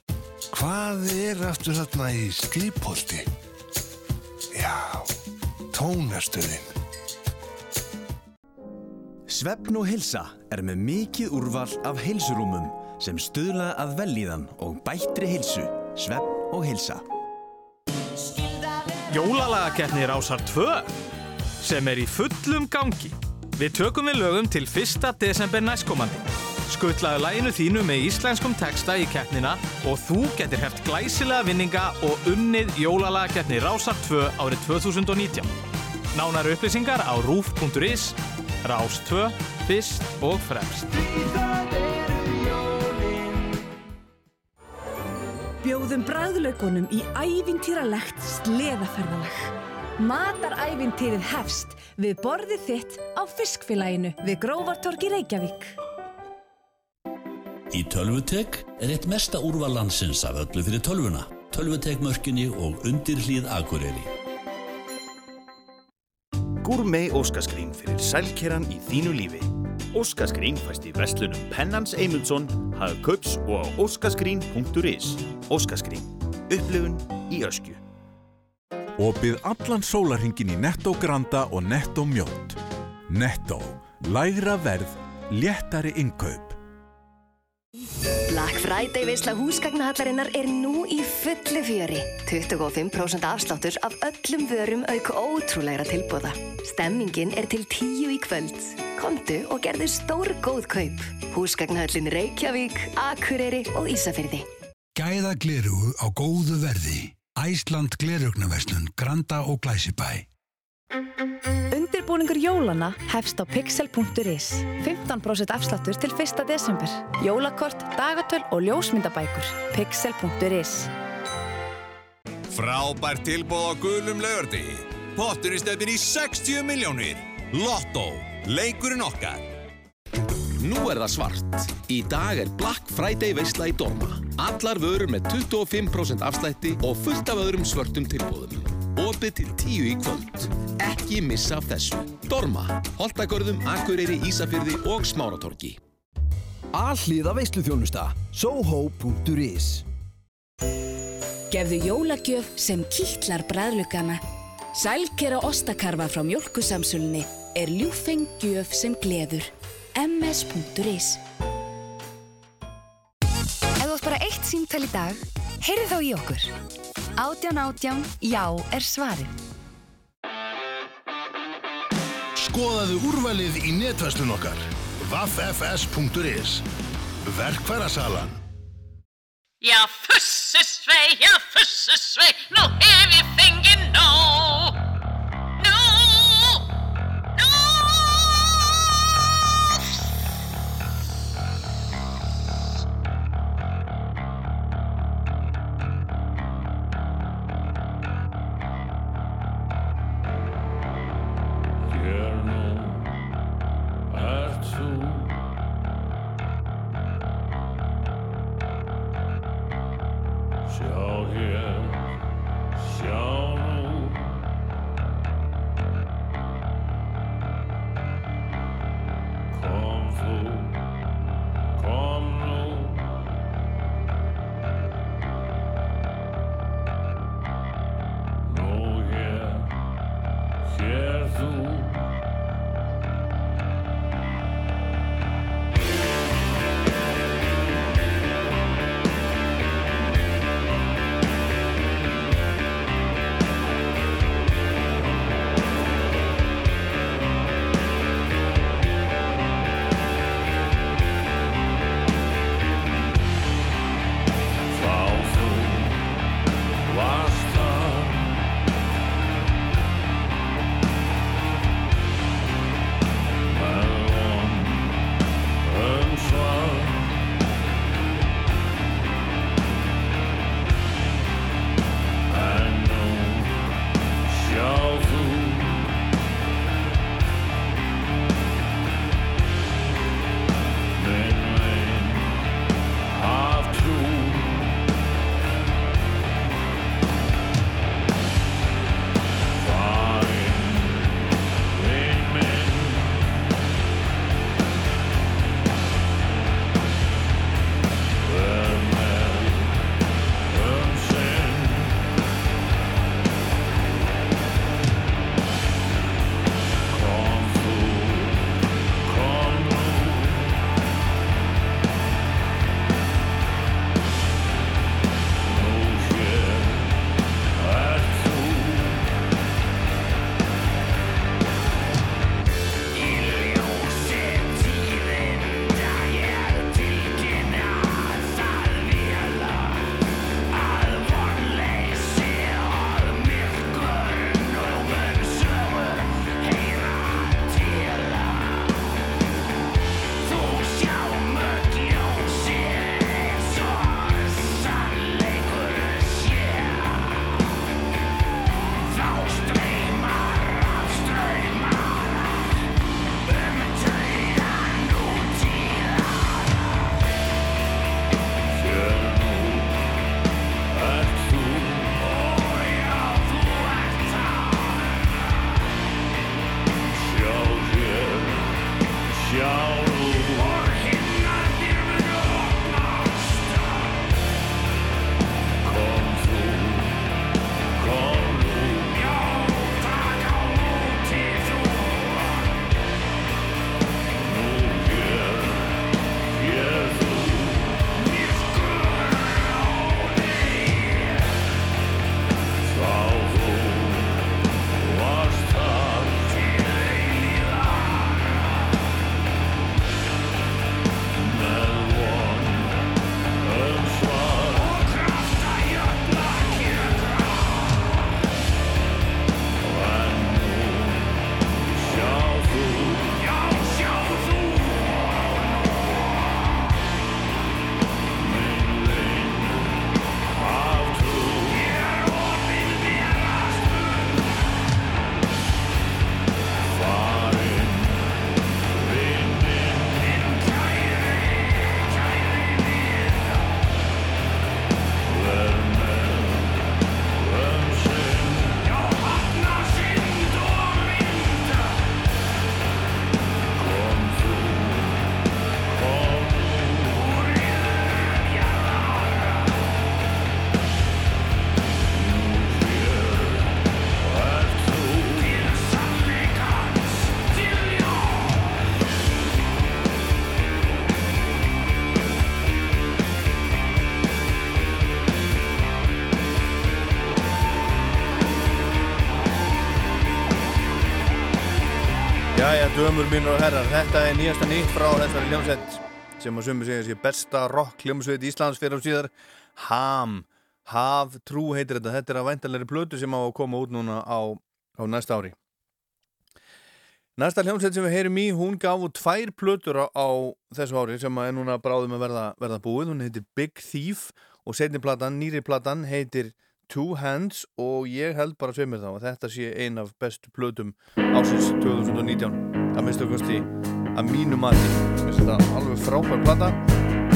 Hvað er aftur þarna í skipholti? Já, tónastöðin. Svefn og hilsa er með mikið úrval af heilsurúmum sem stuðla að velíðan og bættri hilsu. Svefn og hilsa. Jólalagakeppni Rásar 2 sem er í fullum gangi. Við tökum við lögum til 1. desember næstkomandi. Skuttlaðu læginu þínu með íslenskum texta í keppnina og þú getur heft glæsilega vinninga og unnið Jólalagakeppni Rásar 2 árið 2019. Nánar upplýsingar á rúf.is, Rás 2, fyrst og fremst. Bjóðum bræðlaugunum í ævintýralegt sleðaferðalag. Matarævintýrið hefst við borðið þitt á fiskfélaginu við Grófartorgi Reykjavík. Í Tölvutek er eitt mesta úrval landsins af öllu fyrir tölvuna. Tölvutek mörkinni og undir hlýð Akureyri. Gourmet óskaskrín fyrir sælkeran í þínu lífi. Óskaskrín fæst í vestlunum Pennans Eymundsson, Hagkaups og á óskaskrín.is. Óskaskrín. Upplifun í öskju. Opið allan sólarhingin í Netto Granda og Netto Mjótt. Netto. Lægra verð, léttari innkaup. Black Friday veisla húsgagnahallarinnar er nú í fullu fjöri. 25% afsláttur af öllum vörum auk ótrúlegra tilbúða. Stemmingin er til tíu í kvöld. Komdu og gerðu stór góð kaup. Húsgagnahallin Reykjavík, Akureyri og Ísafyrði. Gæða glerugu á góðu verði. Æsland glerugnaverslun, Granda og Glæsibæ. Undirbúningur jólana hefst á pixel.is. 15% afsláttur til 1. desember. Jólakort, dagatöl og ljósmyndabækur. Pixel.is. Frábært tilbúð á gulum laugardegi. Potturinn stefnir í 60 miljónir. Lotto. Leikurinn okkar. Nú er það svart. Í dag er Black Friday veisla í Dorma. Allar vörur með 25% afslætti og fullt af öðrum svörtum tilbúðum. Opið til 10 í kvöld. Ekki missa af þessu. Dorma. Holtagörðum, Akureyri, Ísafyrði og Smáratorgi. Alliða veisluþjónusta. Soho.is Gefðu jólagjöf sem kýtlar bræðlugana. Sælkera ostakarfa frá mjölkusamsulni er ljúfeng gjöf sem gleður. ms.is Ef þú átt bara eitt símtal í dag, heyrðu þá í okkur. Átján átján, já er svarið. Skoðaðu úrvalið í netverslun okkar. vaffs.is Verkfærasalan Já, fussesvei, já, fussesvei, nú hef ég fengið nóg. Dömur mínur og herrar, þetta er nýjasta nýtt frá þessari hljómsveit sem að sumi segja sér besta rock hljómsveit Íslands fyrir á síðar. Ham, Haf Trú heitir þetta, þetta er að væntalegri plötu sem á að koma út núna á, á næsta ári. Næsta hljómsveit sem við heyrim í, hún gaf út tvær plötur á, á þessu ári sem er núna bráðum að verða, verða búið, hún heitir Big Thief og setni platan, nýri platan heitir Two Hands og ég held bara sveimir þá að þetta sé ein af bestu plötum ásins 2019 það minnstu kosti að mínu mati. Þetta alveg frábær plata.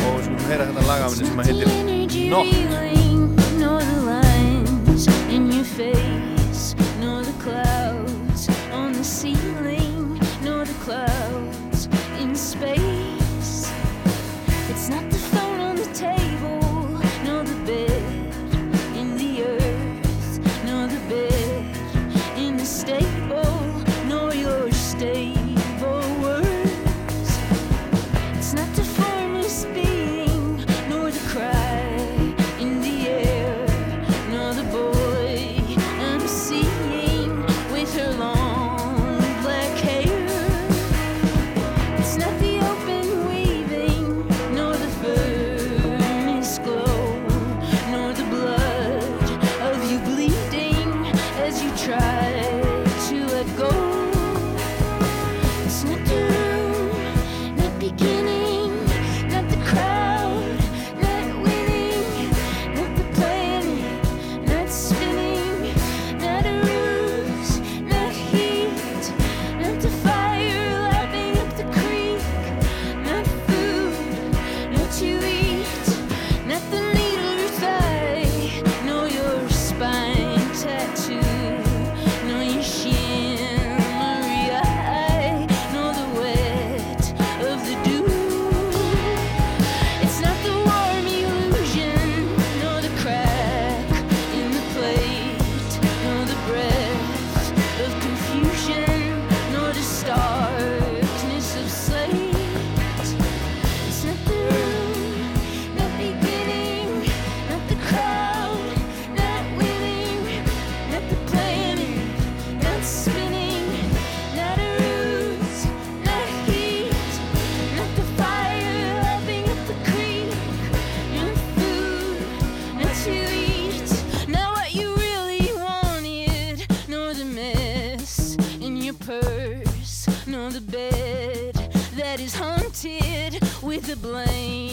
Og við skulum heyra þetta lagafni sem að heitir Nótt nor the clouds on the ceiling, nor the clouds with the blame.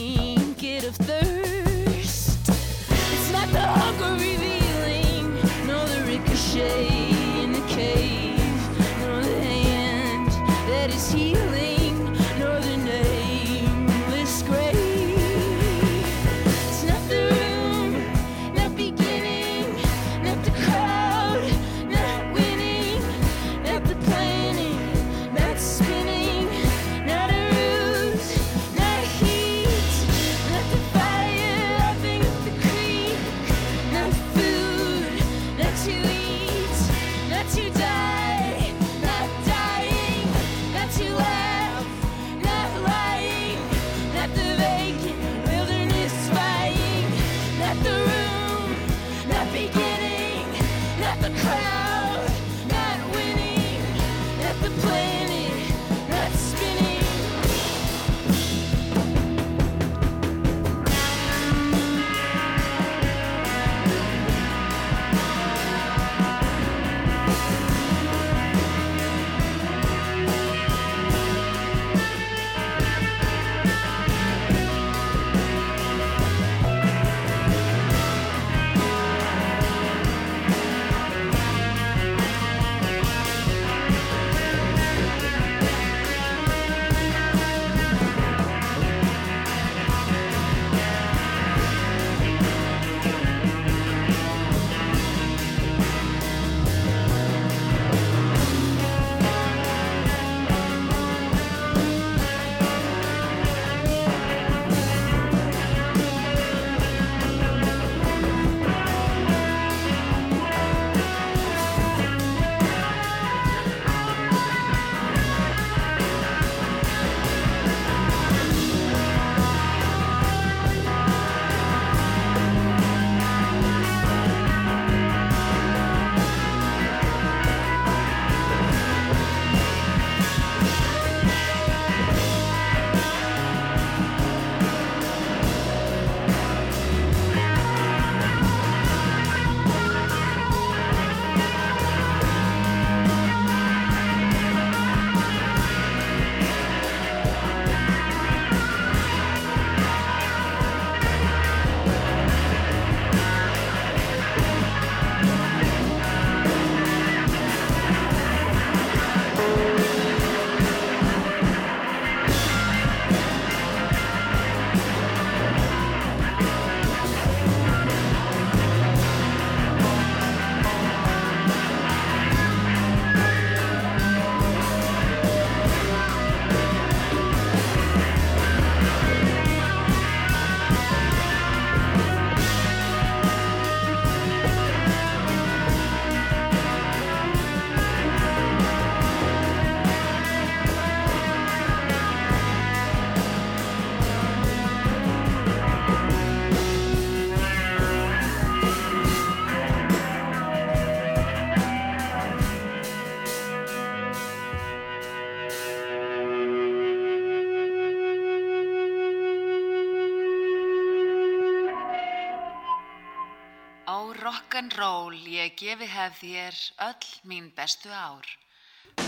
en ról ég gefi hef þér öll mín bestu ár.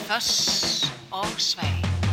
Föss og svei.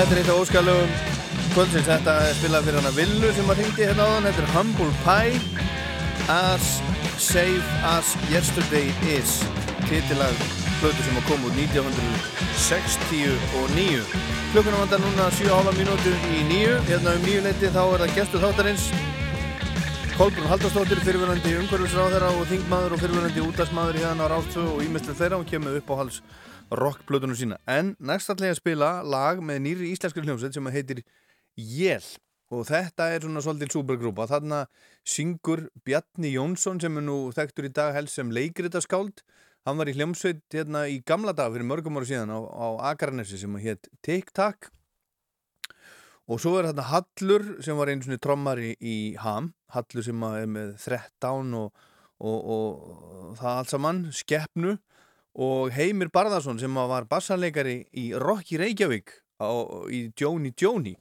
Þetta er eitt af óskalugum kvöldsins. Þetta er spilað fyrir hana Villu sem að ringdi hérna áðan. Þetta er Humble Pie As Safe As Yesterday Is. Titilag blötu sem að koma út 1969. Klukkuna vandar núna 7,5 mínútur í nýju. Hérna um nýju leiti þá er það gestur þáttarins. Kolbrún Haldarsdóttir, fyrirverandi umhverfisráðara og þingmaður og fyrirverandi útdagsmaður þann á Rástu og ímestlega þeirra og kemur upp á hals rockblötunum sína. En næst að spila lag með nýri íslenskri hljómsveit sem heitir Jél og þetta er svona svolítið supergrúpa. Þarna syngur Bjarni Jónsson sem er nú þekktur í dag helst sem leikritaskáld. Hann var í hljómsveit hérna í gamla dag fyrir mörgum ára síðan á, á Akarnesi sem hétt TikTok og svo er þarna Hallur sem var einu svona trommari í Ham Hallur sem er með 13 og, og, og það allt saman, Skeppnu og Heimir Barðarsson sem var bassanleikari í Rocky Reykjavík á, í Jóni Jóni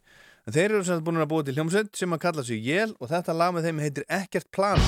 en þeir eru sem búin að búa til hljómsveit sem að kalla sig Jél og þetta lag með þeim heitir Ekkert Plan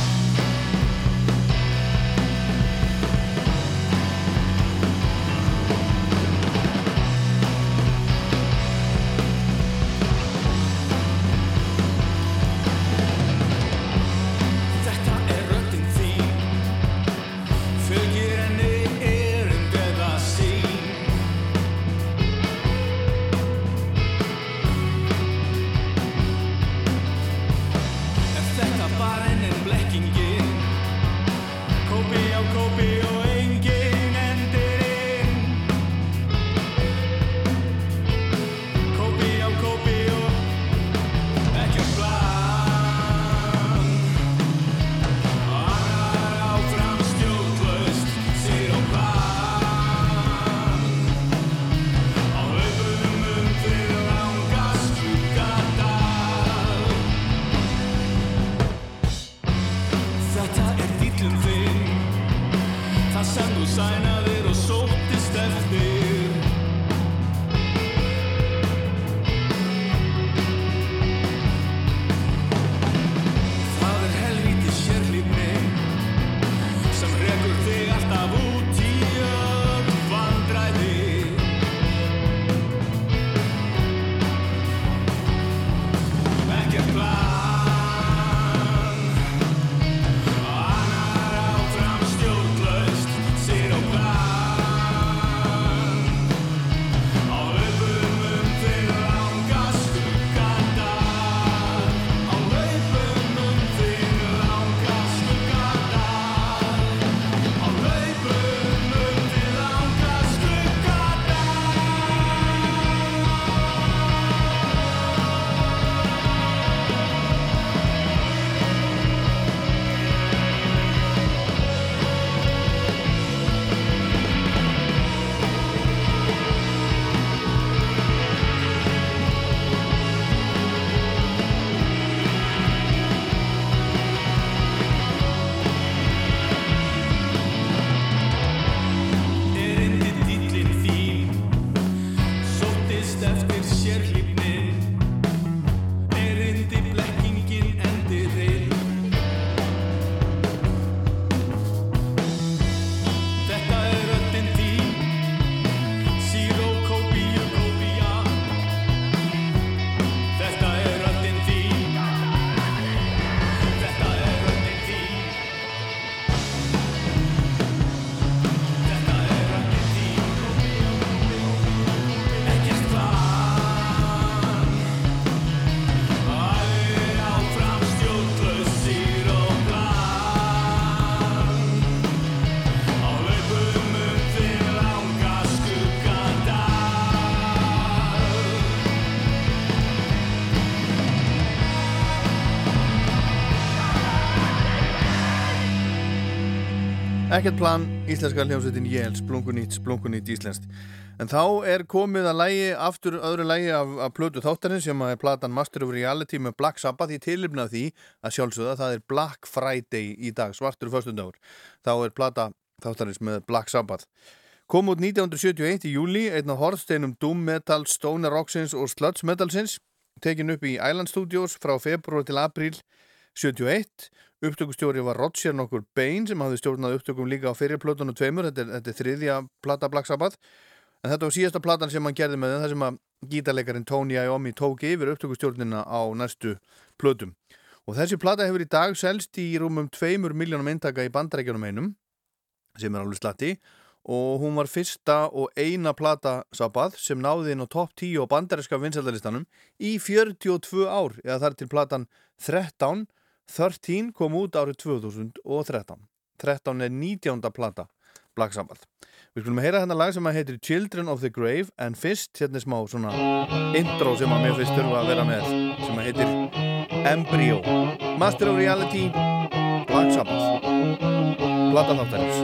Ekkert plan, íslenska hljómsveitin Jél, splungunýtt, splungunýtt íslenskt. En þá er komið að lægi, aftur öðru lægi af, af plötu þáttarins sem er platan Master of Reality með Black Sabbath í tilipnað því að sjálfsögða það er Black Friday í dag, svartur föstundagur. Þá er plata þáttarins með Black Sabbath. Kom út 1971 í júli, einn af horfsteinum Doom Metal, Stoner Rocksins og Sludge Metalsins, tekin upp í Island Studios frá februar til april 71 upptökustjóri var Roger nokkur Bain sem hafði stjórnað upptökum líka á fyrirplötunum tveimur. Þetta er, þetta er þriðja plata Black Sabbath. En þetta var síðasta platan sem hann gerði með þar sem að gítarleikarin Tony Iommi tók yfir upptökustjórnina á næstu plötum. Og þessi plata hefur í dag selst í rúmum 2 miljónum eintaka í bandrækjunum einum, sem er alveg slatti, og hún var fyrsta og eina plata Sabbath sem náði inn á topp 10 á bandaríska vinsældalistanum í 42 ár, eða þar til platan 13, 13 kom út árið 2013. 13 er 19. plata Black Sabbath. Við skulum að heyra þennan lag sem að heitir Children of the Grave en fyrst hérna smá svona intro sem að mér finnst þurfa að vera með sem að heitir Embryo Master of Reality Black Sabbath Plata þáttarins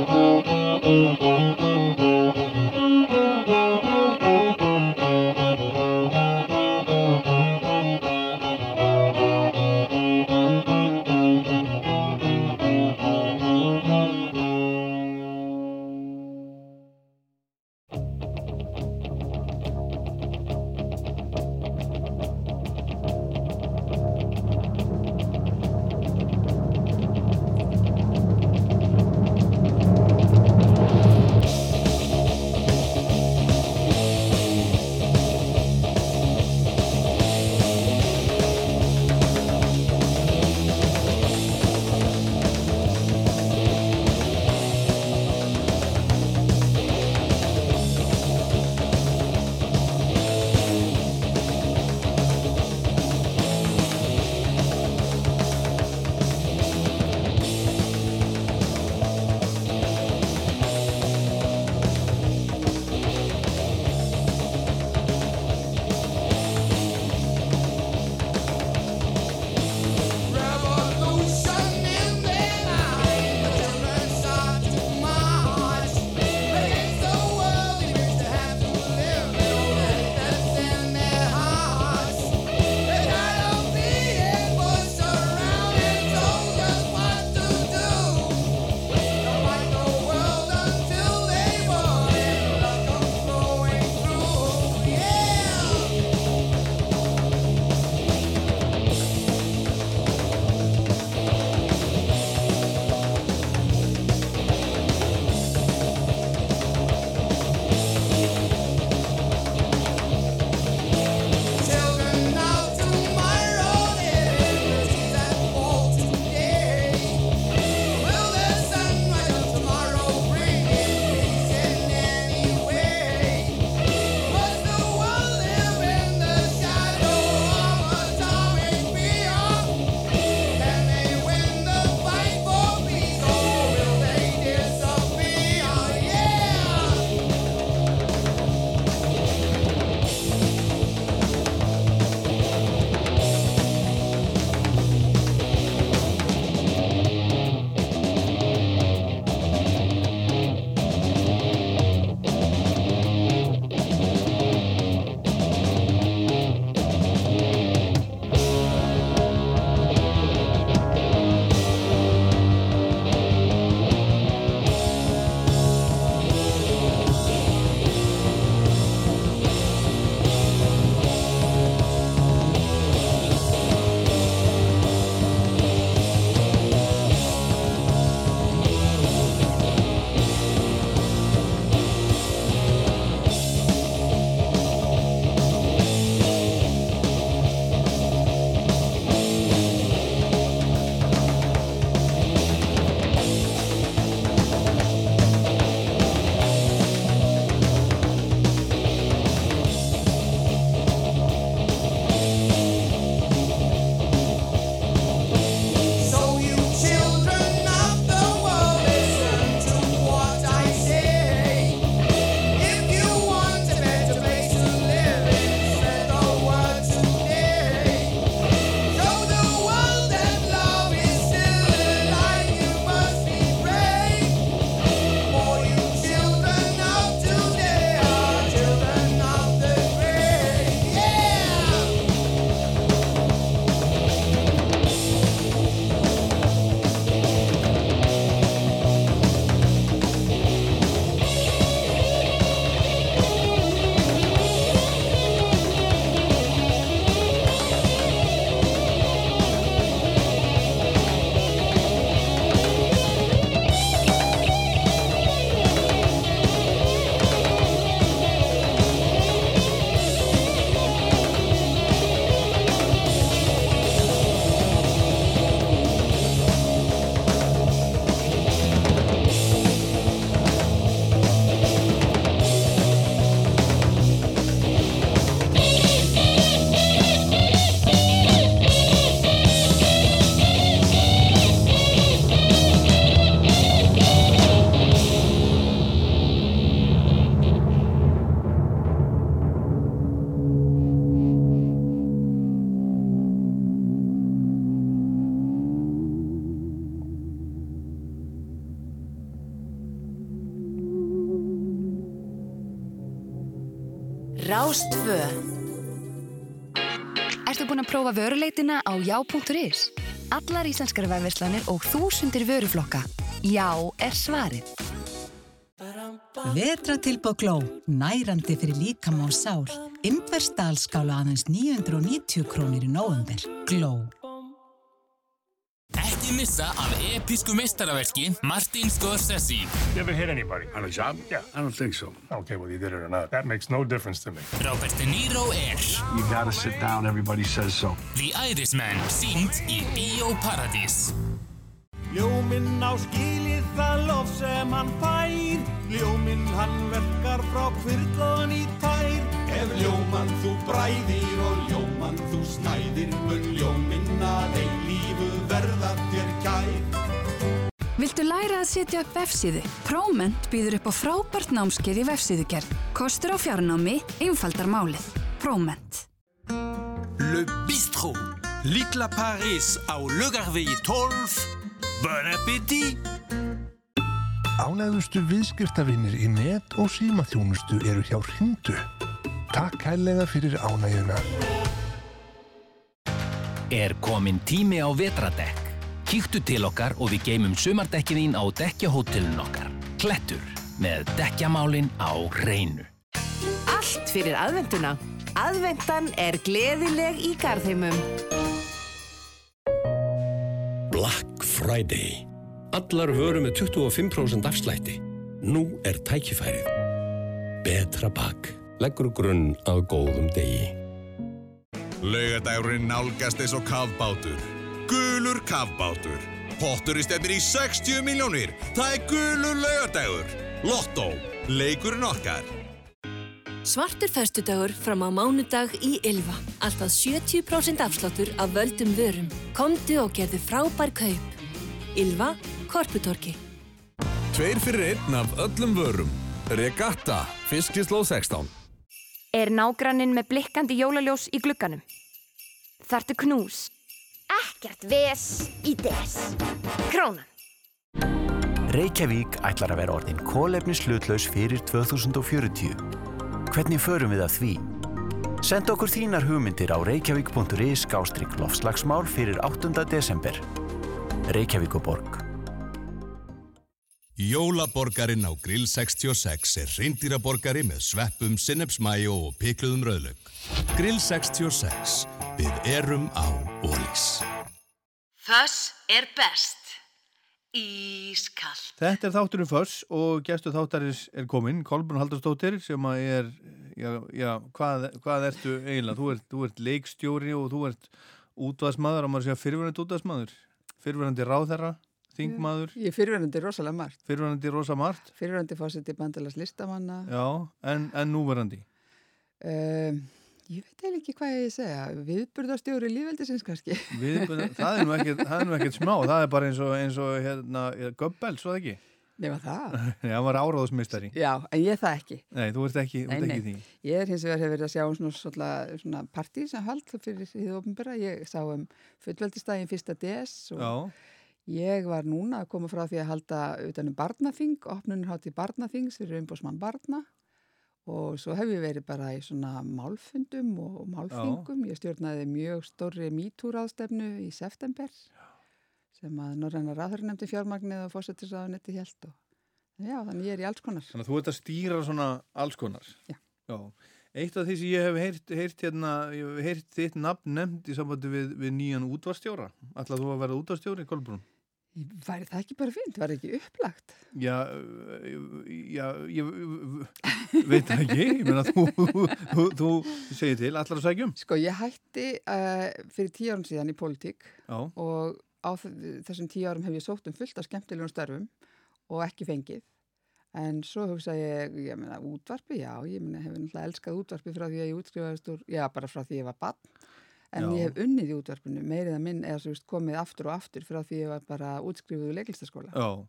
Rástfö Ertu búin að prófa vöruleitina á já.is? Allar íslenskara vefverslanir og þúsundir vöruflokka. Já er svarið. Vetratilbóð Gló, nærandi fyrir líkam og sál. Innverstaðalskála aðeins 990 krónir í nóvember. Gló. Ekki missa af episku meistaraverki Martin Scorsese. You ever hit anybody? On a job? Yeah. I don't think so. Okay, well, you did it or not. That makes no difference to me. Robert De Niro er You gotta sit down. Everybody says so. The Irishman, sínt í Bíó Paradís. Ljóminn á skilið það lof sem hann fær Ljóminn hann verkar frá kvirlaðan í tær Ef ljómann þú bræðir og ljómann þú snæðir Mun ljóminn að eilífu verða þér kær Viltu læra að setja upp vefsíðu? Próment býður upp á frábært námskeið í vefsíðugerð. Kostur á fjarnámi, einfaldar málið. Próment. Le Bistrot. Litla Paris á Lögarvegi 12. Bon appétit! Ánægðustu viðskiptavinnir í net og símaþjónustu eru hjá Hrindu. Takk kærlega fyrir ánægjuna. Er komin tími á vetradekk? Kíktu til okkar og við geymum sumardekkin þín á dekkjahótelun okkar. Klettur með dekkjamálin á hreinu. Allt fyrir aðventuna. Aðventan er gleðileg í garðheimum. Black Friday. Allar vöru með 25% afslætti. Nú er tækifærið. Betra bak. Leggur grunn að góðum degi. Laugadagurinn nálgast eins og kafbátur. Gulur kafbátur. Pottur í stefnir í 60 miljónir. Það er gulur laugadagur. Lotto. Leikurinn okkar. Svartur festudagur fram á mánudag í Ylva. Alltaf 70% afsláttur af völdum vörum. Komdu og gerðu frábær kaup. Ylva, Korputorki. Tveir fyrir einn af öllum vörum. Regatta, fiskislóð 16. Er nágranninn með blikkandi jólaljós í glugganum? Þartu knús? Ekkert ves í des. Krónan. Reykjavík ætlar að vera orðin kólefnis hlutlaus fyrir 2040. Hvernig förum við að því? Send okkur þínar hugmyndir á reykjavík.is skástrygg lofslagsmál fyrir 8. desember. Reykjavík og borg. Jólaborgarinn á Grill 66 er reyndýraborgari með sveppum, sinnepsmæjó og pikluðum rauðlaug. Grill 66. Við erum á Ólís. Þess er best. Ískall. Þetta er þátturinn Föss og gestu þáttarins er kominn, Kolbrun Haldarsdóttir sem að er, já, já hvað, hvað ertu eiginlega? Þú ert, þú ert leikstjóri og þú ert útvaðsmaður, á maður að segja fyrirverandi útvaðsmaður, fyrirverandi ráðherra, þingmaður. Ég er fyrirverandi rosalega margt. Fyrirverandi rosa margt. Fyrirverandi fórseti bandalags listamanna. Já, en, en núverandi? Um, ég veit eiginlega ekki hvað ég segja. Viðburðarstjóri lífveldisins kannski. Viðburðar, það er nú ekkert, það er ekkert smá, það er bara eins og, eins og hérna, Göbbel, svo ekki? Nefna það? Já, hann var áráðsmistari. Já, en ég það ekki. Nei, þú ert ekki, nei, ekki nei. því. Ég er hins vegar hefur verið að sjá um svona, svona, svona partí sem hald fyrir því ofnbæra. Ég sá um fullveldistægin fyrsta DS og Já. Ég var núna að koma frá því að halda utanum barnaþing, opnunir hátt í barnaþings fyrir umbósmann barna og svo hef ég verið bara í svona málfundum og málfingum. Ég stjórnaði mjög stórri mítúráðstefnu í september sem að Norræna ráður nefndi fjármagnið og fósettisráðunetti held og já, þannig ég er í alls konar. Þannig að þú ert að stýra svona alls konar. Já. Já. Eitt af því sem ég hef heyrt, heyrt, hérna, ég hef heyrt þitt nafn nefnd í sambandi við, við nýjan útvarstjóra. Ætlað þú að vera útvarstjóri, Kolbrún? Væri það ekki bara fint? Var ekki upplagt? Já, já, ég veit það ekki. Ég meina, þú, þú, þú segir til, allar að sækjum. Sko, ég hætti uh, fyrir tíu árum síðan í pólitík Já. og á þessum tíu árum hef ég sótt um fullt af skemmtilegum störfum og ekki fengið. En svo hugsa ég, ég meina, útvarpi, já, ég meina, hefur náttúrulega elskað útvarpi frá því að ég útskrifaðist úr, já, bara frá því ég var barn. En Já. ég hef unnið í útvarpinu, meirið að minn eða svo komið aftur og aftur frá því ég var bara útskrifuð úr leiklistaskóla. Já,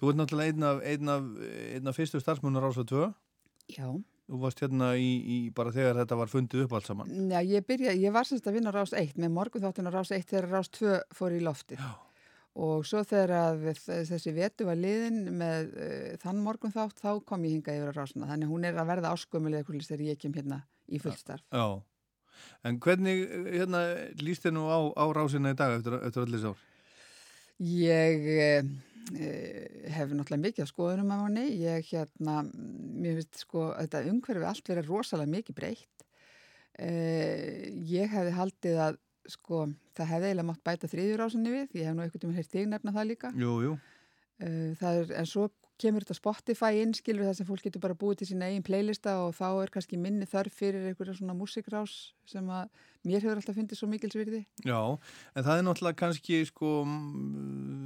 þú ert náttúrulega einn af, einn af, einn af fyrstu starfsmunnar Rása 2. Já. Þú varst hérna í, í bara þegar þetta var fundið upp allt saman. Já, ég byrja, ég var semst að vinna Rás 1 með morgun þáttun á Rás 1 þegar Rás 2 fór í loftið. Já. Og svo þegar að þessi vetu var liðin með uh, þann morgun þátt, þá kom ég hinga yfir á Rásuna. Þannig hún er að verða áskömmulega hvernig þegar ég kem hérna í fullstarf. Já. En hvernig, hérna, líst þér nú á, á rásina í dag eftir, eftir allir sár? Ég eh, hef náttúrulega mikið á skoðunum af henni. Ég hérna, mér finnst sko að þetta umhverfi allt verið rosalega mikið breytt. Eh, ég hefði haldið að sko það hefði eiginlega mátt bæta þriðjur ásinni við. Ég hef nú einhvern veginn heilt þig nefna það líka. Jú, jú. Eh, það er, en svo kemur þetta Spotify inn, skilur það sem fólk getur bara búið til sína eigin playlista og þá er kannski minni þörf fyrir einhverja svona músikrás sem að mér hefur alltaf fundið svo mikilsvirði. Já, en það er náttúrulega kannski sko,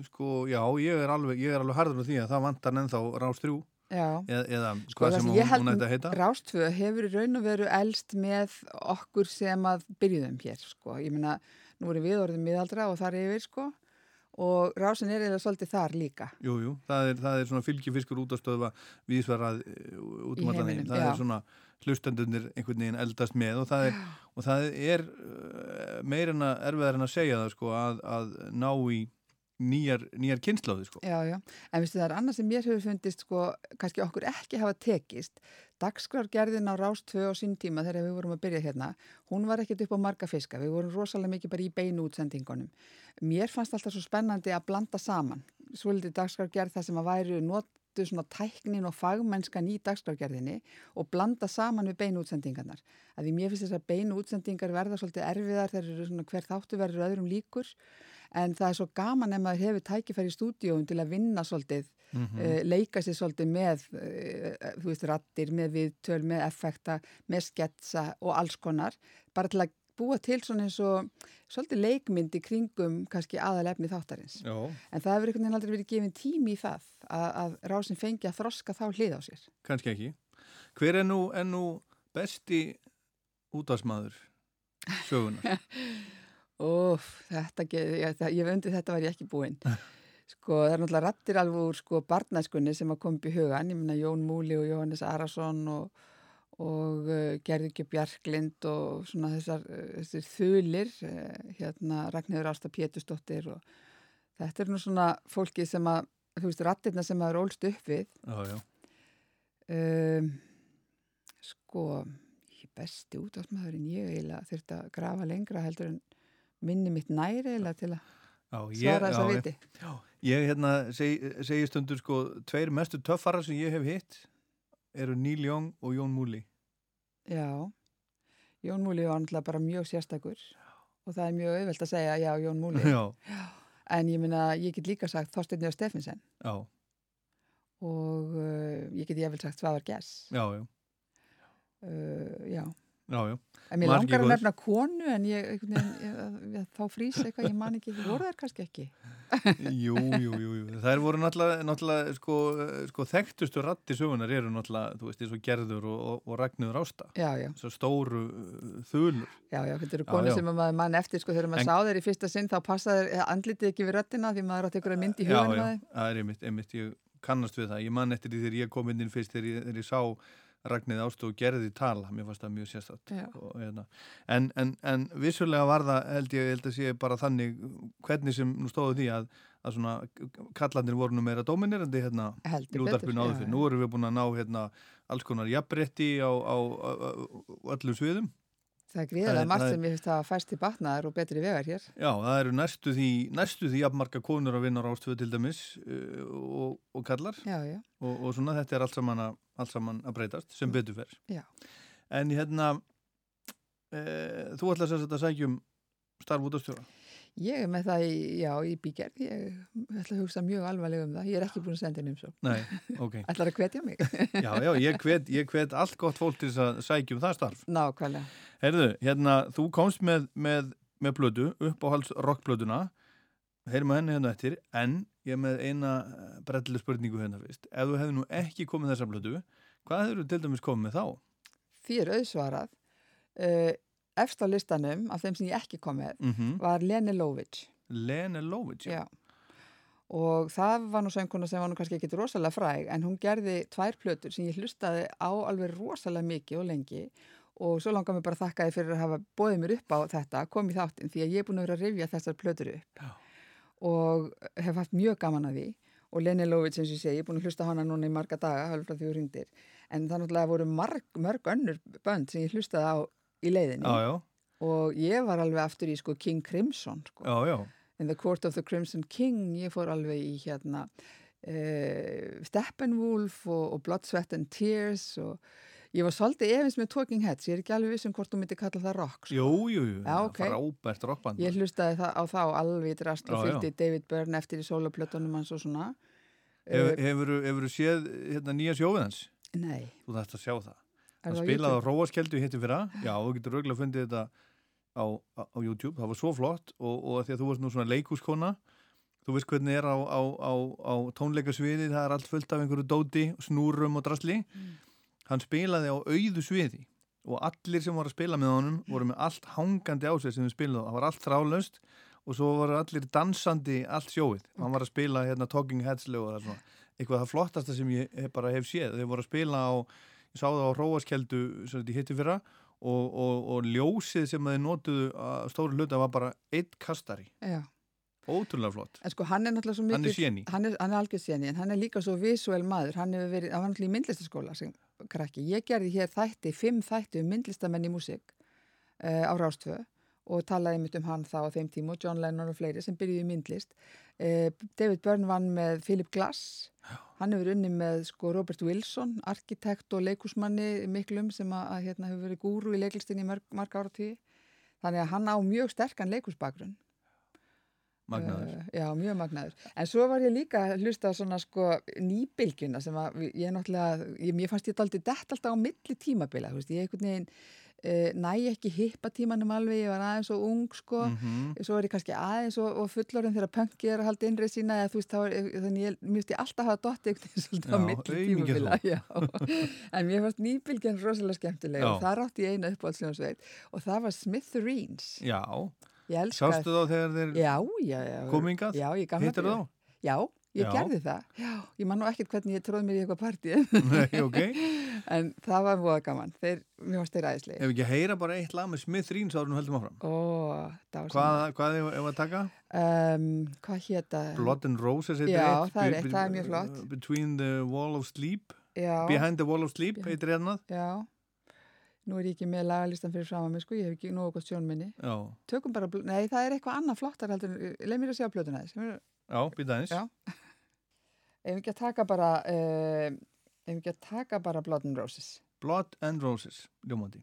sko já, ég er alveg, ég er alveg harður á því að það vantar ennþá rás þrjú. Já. Eða, eða Sko, hvað sem hún, hún ætti að heita. Rástfö hefur í raun og veru elst með okkur sem að byrjuðum hér, sko. Ég meina, nú erum við orðið miðaldra og þar yfir, sko. Og rásin er eða svolítið þar líka. Jú, jú, það það er svona fylgifiskur út á stöðva viðsverað út Í um allan heim. Það já. er svona hlustendunir einhvern veginn eldast með og það er, og það er meir en að erfiðar en að segja það sko að, að ná í nýjar, nýjar kynnslóði sko. Já, já. En viðstu það er annað sem mér hefur fundist, sko, kannski okkur ekki hafa tekist. Dagskrárgerðin á Rástfö á sín tíma þegar við vorum að byrja hérna, hún var ekkert upp á marga fiska. Við vorum rosalega mikið bara í beinu útsendingunum. Mér fannst alltaf svo spennandi að blanda saman. Svolítið dagskrárgerð það sem að væru notu svona tæknin og fagmennskan í dagskrárgerðinni og blanda saman við beinu útsendingarnar. Því mér finnst þess að beinu útsendingar verða svolítið erfiðar þegar eru svona hver þáttu verður öðrum líkur en það er svo gaman ef maður hefur tækifæri í stúdíóum til að vinna svolítið, Mhm. uh, leika sér svolítið með, uh, þú veist, rattir, með viðtöl, með effekta, með sketsa og alls konar, bara til að búa til svona eins og svolítið leikmynd í kringum kannski aðalefni þáttarins. Já. En það hefur einhvern veginn aldrei verið gefin tími í það að, að rásin fengi að þroska þá hlið á sér. Kannski ekki. Hver er nú, er nú besti útásmaður sögunar? Óf, þetta, ég, það, ég vöndi þetta var ég ekki búinn. Sko, það er náttúrulega rattir alveg úr sko barnæskunni sem að koma upp í hugan, ég meina Jón Múli og Jóhannes Arason og, og uh, Gerðurki Bjarklind og svona þessar, uh, þessir þulir, uh, hérna Ragnhjóður Ásta Pétusdóttir og þetta er nú svona fólki sem að, þú veist, rattirna sem að er ólst upp við. Já, já. Um, sko, ég besti útásmaðurinn ég eiginlega þurfti að grafa lengra heldur en minni mitt næri eiginlega til að svara þess að já, viti. Já, ég hérna seg, segi stundur sko, tveir mestu töffara sem ég hef hitt eru Neil Young og Jón Múli. Já, Jón Múli var náttúrulega bara mjög sérstakur og það er mjög auðvelt að segja já, Jón Múli. Já. En ég meina, ég get líka sagt Þorsteinn Jörg Steffensen Já, og uh, ég get ég vel sagt Svavar Gess. já, já, Uh, já. Já, já. En mér langar að nefna konu en ég, ég, ég, þá frýs eitthvað, ég man ekki, voru þær kannski ekki? Jú, jú, jú, jú. Það voru náttúrulega, náttúrulega sko, sko þekktustu ratti sögunar eru náttúrulega, þú veist, eins og Gerður og, og, og Ragnhjóður Ásta. Já, já. Svo stóru uh, þulur. Já, já, þetta eru Já, konu já. sem að maður mann eftir sko þegar maður En- sá þeir í fyrsta sinn þá passaði andlitið ekki við röttina því maður átti ykkur að mynd í Já, hugunum já, þeim. það er einmitt, einmitt, ég kannast við það. Ég man eftir því þegar ég kom inn inn fyrst þegar ég, þegar ég sá Ragnhjóð Ásta og gerði tala, mér fannst það mjög. Og, hérna. en, en, en vissulega var það, held ég, held að sé bara þannig, hvernig sem nú stóðu því að, að svona kallandir voru nú meira dominirandi hérna í útarpinu áður fyrir. Nú erum við búin að ná hérna alls konar jafnrétti á, á, á, á, öllum sviðum. Það er er- margt sem ég finnst að fæst til batnaðar og betri vegar hér. Já, það eru næstu því, næstu því jafnmarka konur að vinna á rástöðu til dæmis uh, og, og kallar Já, já. og, og svona þetta er allt saman að, allt saman að breytast sem betur fer. Já. En hérna, uh, þú ætlar sér að sækja um starf út á stjóra. Ég er með það í, já, í bígerð, ég ætla að hugsa mjög alvarlega um það. Ég er ekki búin að senda inn um svo. Nei, ok. Ætlar að hvetja mig? Já, já, ég hvet, ég hvet allt gott fólk til þess að sækja um það starf. Nákvæmlega. Herðu, hérna, þú komst með, með, með blödu, uppáhalds rockblöduna, heyrum að henni hérna eftir, en ég með eina brellu spurningu hérna fyrst. Ef þú hefði nú ekki komið þessa blödu, hvað hefur þú til dæmis komið þá? Er auðsvarað. Efst á listanum, af þeim sem ég ekki kom með, Mhm. var Lene Lovitch. Lene Lovitch, Já. Og það var nú sönguna sem var nú kannski ekki rosalega fræg, en hún gerði tvær plötur sem ég hlustaði á alveg rosalega mikið og lengi og svo langar mér bara að þakka þið fyrir að hafa bóðið mér upp á þetta, kom í þáttinn, því að ég er búin að vera að rifja þessar plötur upp Já. Og hef haft mjög gaman að því og Lene Lovitch, eins og ég segi, ég er búin að hlusta hana núna í marga daga, halvfrá því þú ringdir, en það náttúrulega voru marg, mörg önnur bönd sem ég hlustaði á í leiðinni Já, já. og ég var alveg aftur í sko King Crimson sko. Já. In the Court of the Crimson King ég fór alveg í hérna uh, Steppenwolf og, og Blood, Sweat and Tears og ég var svolítið efins með Talking Heads ég er ekki alveg viss um hvort þú myndi kalla það rock sko. Jú, jú, jú. Já, ok. Frábært rockband. Ég hlustaði það, á þá alveg í drast og fylgdi David Byrne eftir í sólaplötunum hans og svona. Hefur, Eh, hefur, hefur séð hérna, nýja sjófið hans? Nei. Þú þarfst að sjá það. Er Hann spilaði á? Róaskeldu hitti fyrra. Já, þú getur auðvitað fundið þetta á, á, YouTube. Það var svo flott og, og því að þú varst nú svona leikúskona þú veist hvernig er á, á, á, á tónleikasviði, það er allt fullt af einhverju dóti, snúrum og drasli. Hann spilaði á auðu sviði og allir sem var að spila með honum voru með allt hangandi á sig sem við spilaði. Það var allt þrálaust og svo voru allir dansandi allt sjóið. Hann var að spila hérna Talking Heads lög og það svona eitthvað það flottasta sem ég hef bara hef séð. Þeir voru að spila á, ég sá það á Róaskeldu sem þetta hitti fyrra og, og, og ljósið sem þeir notuðu að stóru hluta var bara eitt kastari. Já. Ótrúlega flott. En sko hann er náttúrulega svo mikið... Hann er séní. Hann er, er algjör séni, en hann er líka svo visuell maður. Hann hefur verið, hann var náttúrulega í myndlistaskóla sem krakki. Ég gerði hér þætti, fimm þætti um myndlistamenn í músík uh, á Rástvö og talaði mitt um hann þá á þeim tíma og John Lennon og fleiri sem byrjuði myndlist. Uh, David Byrne vann með Philip Glass. Hann hefur unni með sko Robert Wilson, arkitekt og leikusmanni miklum sem að, að hérna, hefur verið gúru í leiklistinni í mörg, marg ára tíu. Þannig að hann á mjög sterkan leikusbakgrunn. Magnaður. Uh, já, mjög magnaður. En svo var ég líka að hlusta á svona sko nýbylgjuna sem að ég náttúrulega, ég, mér fannst ég daldi dett alltaf á milli tímabila, þú veist, ég einhvern veginn uh, næ ekki hippa tímanum alveg, ég var aðeins og ung sko, Mhm. svo er ég kannski aðeins og, og fullorinn þegar punkið er að halda innrið sína eða þú veist, þá er, þannig ég, ég alltaf hafa dotti einhvern veginn svolítið á Já, milli aumingja tímabila. Já, en mér fannst nýbylgjan rosalega skemmtileg Já. og það rátti ég einu uppáhaldsljónsveit það Sástu þá þegar þeir Já, já, ég daga. þá? Já, ég Já. gerði það. Já, ég man nú ekkert hvernig ég tróð mér í eitthvað partí. Nei, ok. En það var voða gaman. Þeir, mér varst þeir æðislega. Ef ekki heyra bara eitt lag með Smith áður en höldum áfram. Ó, það Hvað, hvað ef, ef að taka? Um, hvað hétta? Blood and Roses Já, eitt. það er eitt, það er mjög flott. Between the Wall of Sleep. Já. Behind the Wall of Sleep heitir einnað. Já. Nú er ég ekki með lagalistan fyrir fram að mig, sko. Ég hef ekki nógu gott sjónminni. Já. Tökum bara, nei, það er eitthvað annað flottar heldur. en- Leið mér að sjá plötuna þess. Já, býta eins. Ef ekki að taka bara, uh, ef ekki að taka bara Blood and Roses. Blood and Roses, ljómandi.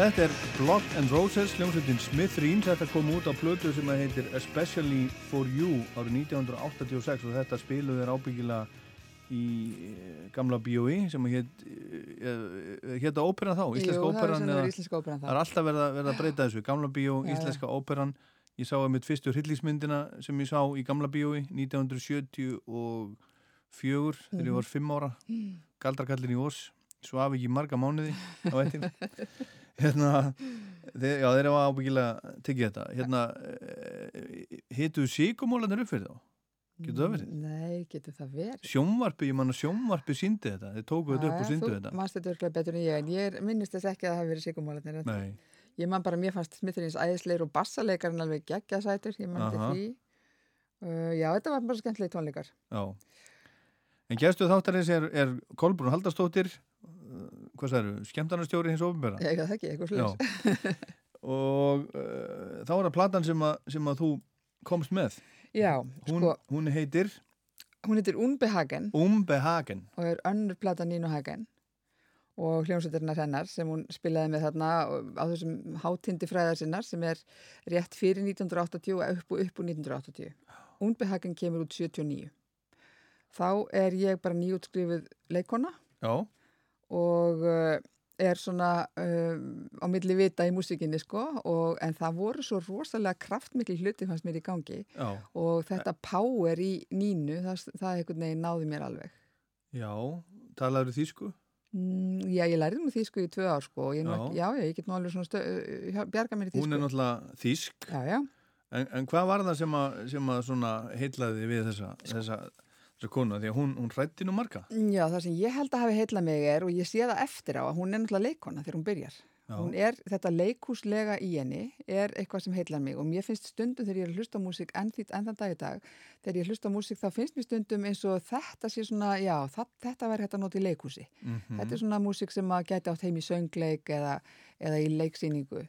Þetta er Blood and Roses, hljómsveitin Smithereens. Þetta kom út á plötu sem að heitir Especially for You árið 1986 og þetta spiluð er ábyggilega í eh, gamla B.O.I. sem að hétt uh, hétta óperan þá, íslenska Jú, það er óperan íslenska óperan þá. Það er alltaf verið að, verið að breyta þessu gamla B.O. Já, já. íslenska óperan ég sá að mitt fyrstu hryllísmyndina sem ég sá í gamla B.O.I. 1974 þegar ég var Mhm. fimm ára Mm. Galdrakallin í Ós svaf ekki í marga mánuði á eittin hérna þeir, já þeir eru ábyggilega tekið þetta hérna hitu síkumólanir upp fyrir þá getur það verið? Nei, getur það verið? Sjónvarpi, ég manna sjónvarpi síndi þetta þeir tóku þetta upp og síndu þú þetta mannst þetta örglega betur en ég en ég minnist þess ekki að það hafi verið sigumólarnir Nei. ég man bara, mér fannst Smithurins æðisleir og bassalegarinn alveg geggjasætur ég man til því uh, já, þetta var bara skemmtilegi tónleikar Já. En gestu þáttarins er, er Kolbrún Haldarsdóttir uh, hvað það eru, skemmtarnarstjóri hins ofinbera Ég veit ekki, eitthvað svoleiðis. og uh, þá er það platan sem, að, sem að þú komst með. Já, hún, sko. hún heitir? Hún heitir Unbehagen. Umbehagen og er önnur plata Nínu Hagen. Og hljómsveitirna hennar sem hún spilaði með þarna á þessum hátindi fræðar sinnar sem er rétt fyrir 1980 og upp og upp úr 1980 Unbehagen kemur út 79 þá er ég bara nýjútskrifuð leikona Já. Og uh, er svona um, á milli vita í músikinni sko og, en það voru svo rosalega kraftmikli hluti fannst mér í gangi Já. og þetta power í nínu það, það einhvern veginn náði mér alveg Já, talaður þýsku? mm, Já, ég lærið mér þýsku í tvö ár sko Já. ekki, já, já, ég get nú alveg svona stö, uh, bjarga mér í þýsku Hún er náttúrulega þýsk En, en hvað var það sem að, sem að svona heitlaði við þessa, þessa, þessa konu? Því að hún, hún hrætti nú marga Já, það sem ég held að hafi heilla mig er og ég sé það eftir á að hún er náttúrulega leikona þegar hún byrjar. Já. Hún er, þetta leikhúslega í henni er eitthvað sem heillar mig og mér finnst stundum þegar ég er að hlusta á músík enn því enn þann dag í dag, þegar ég hlusta á músík þá finnst mér stundum eins og þetta sé svona, já, það, þetta væri hægt að nota í leikhúsi. Mhm. Þetta er svona músík sem að gæti átt heim í söngleik eða, eða í leiksýningu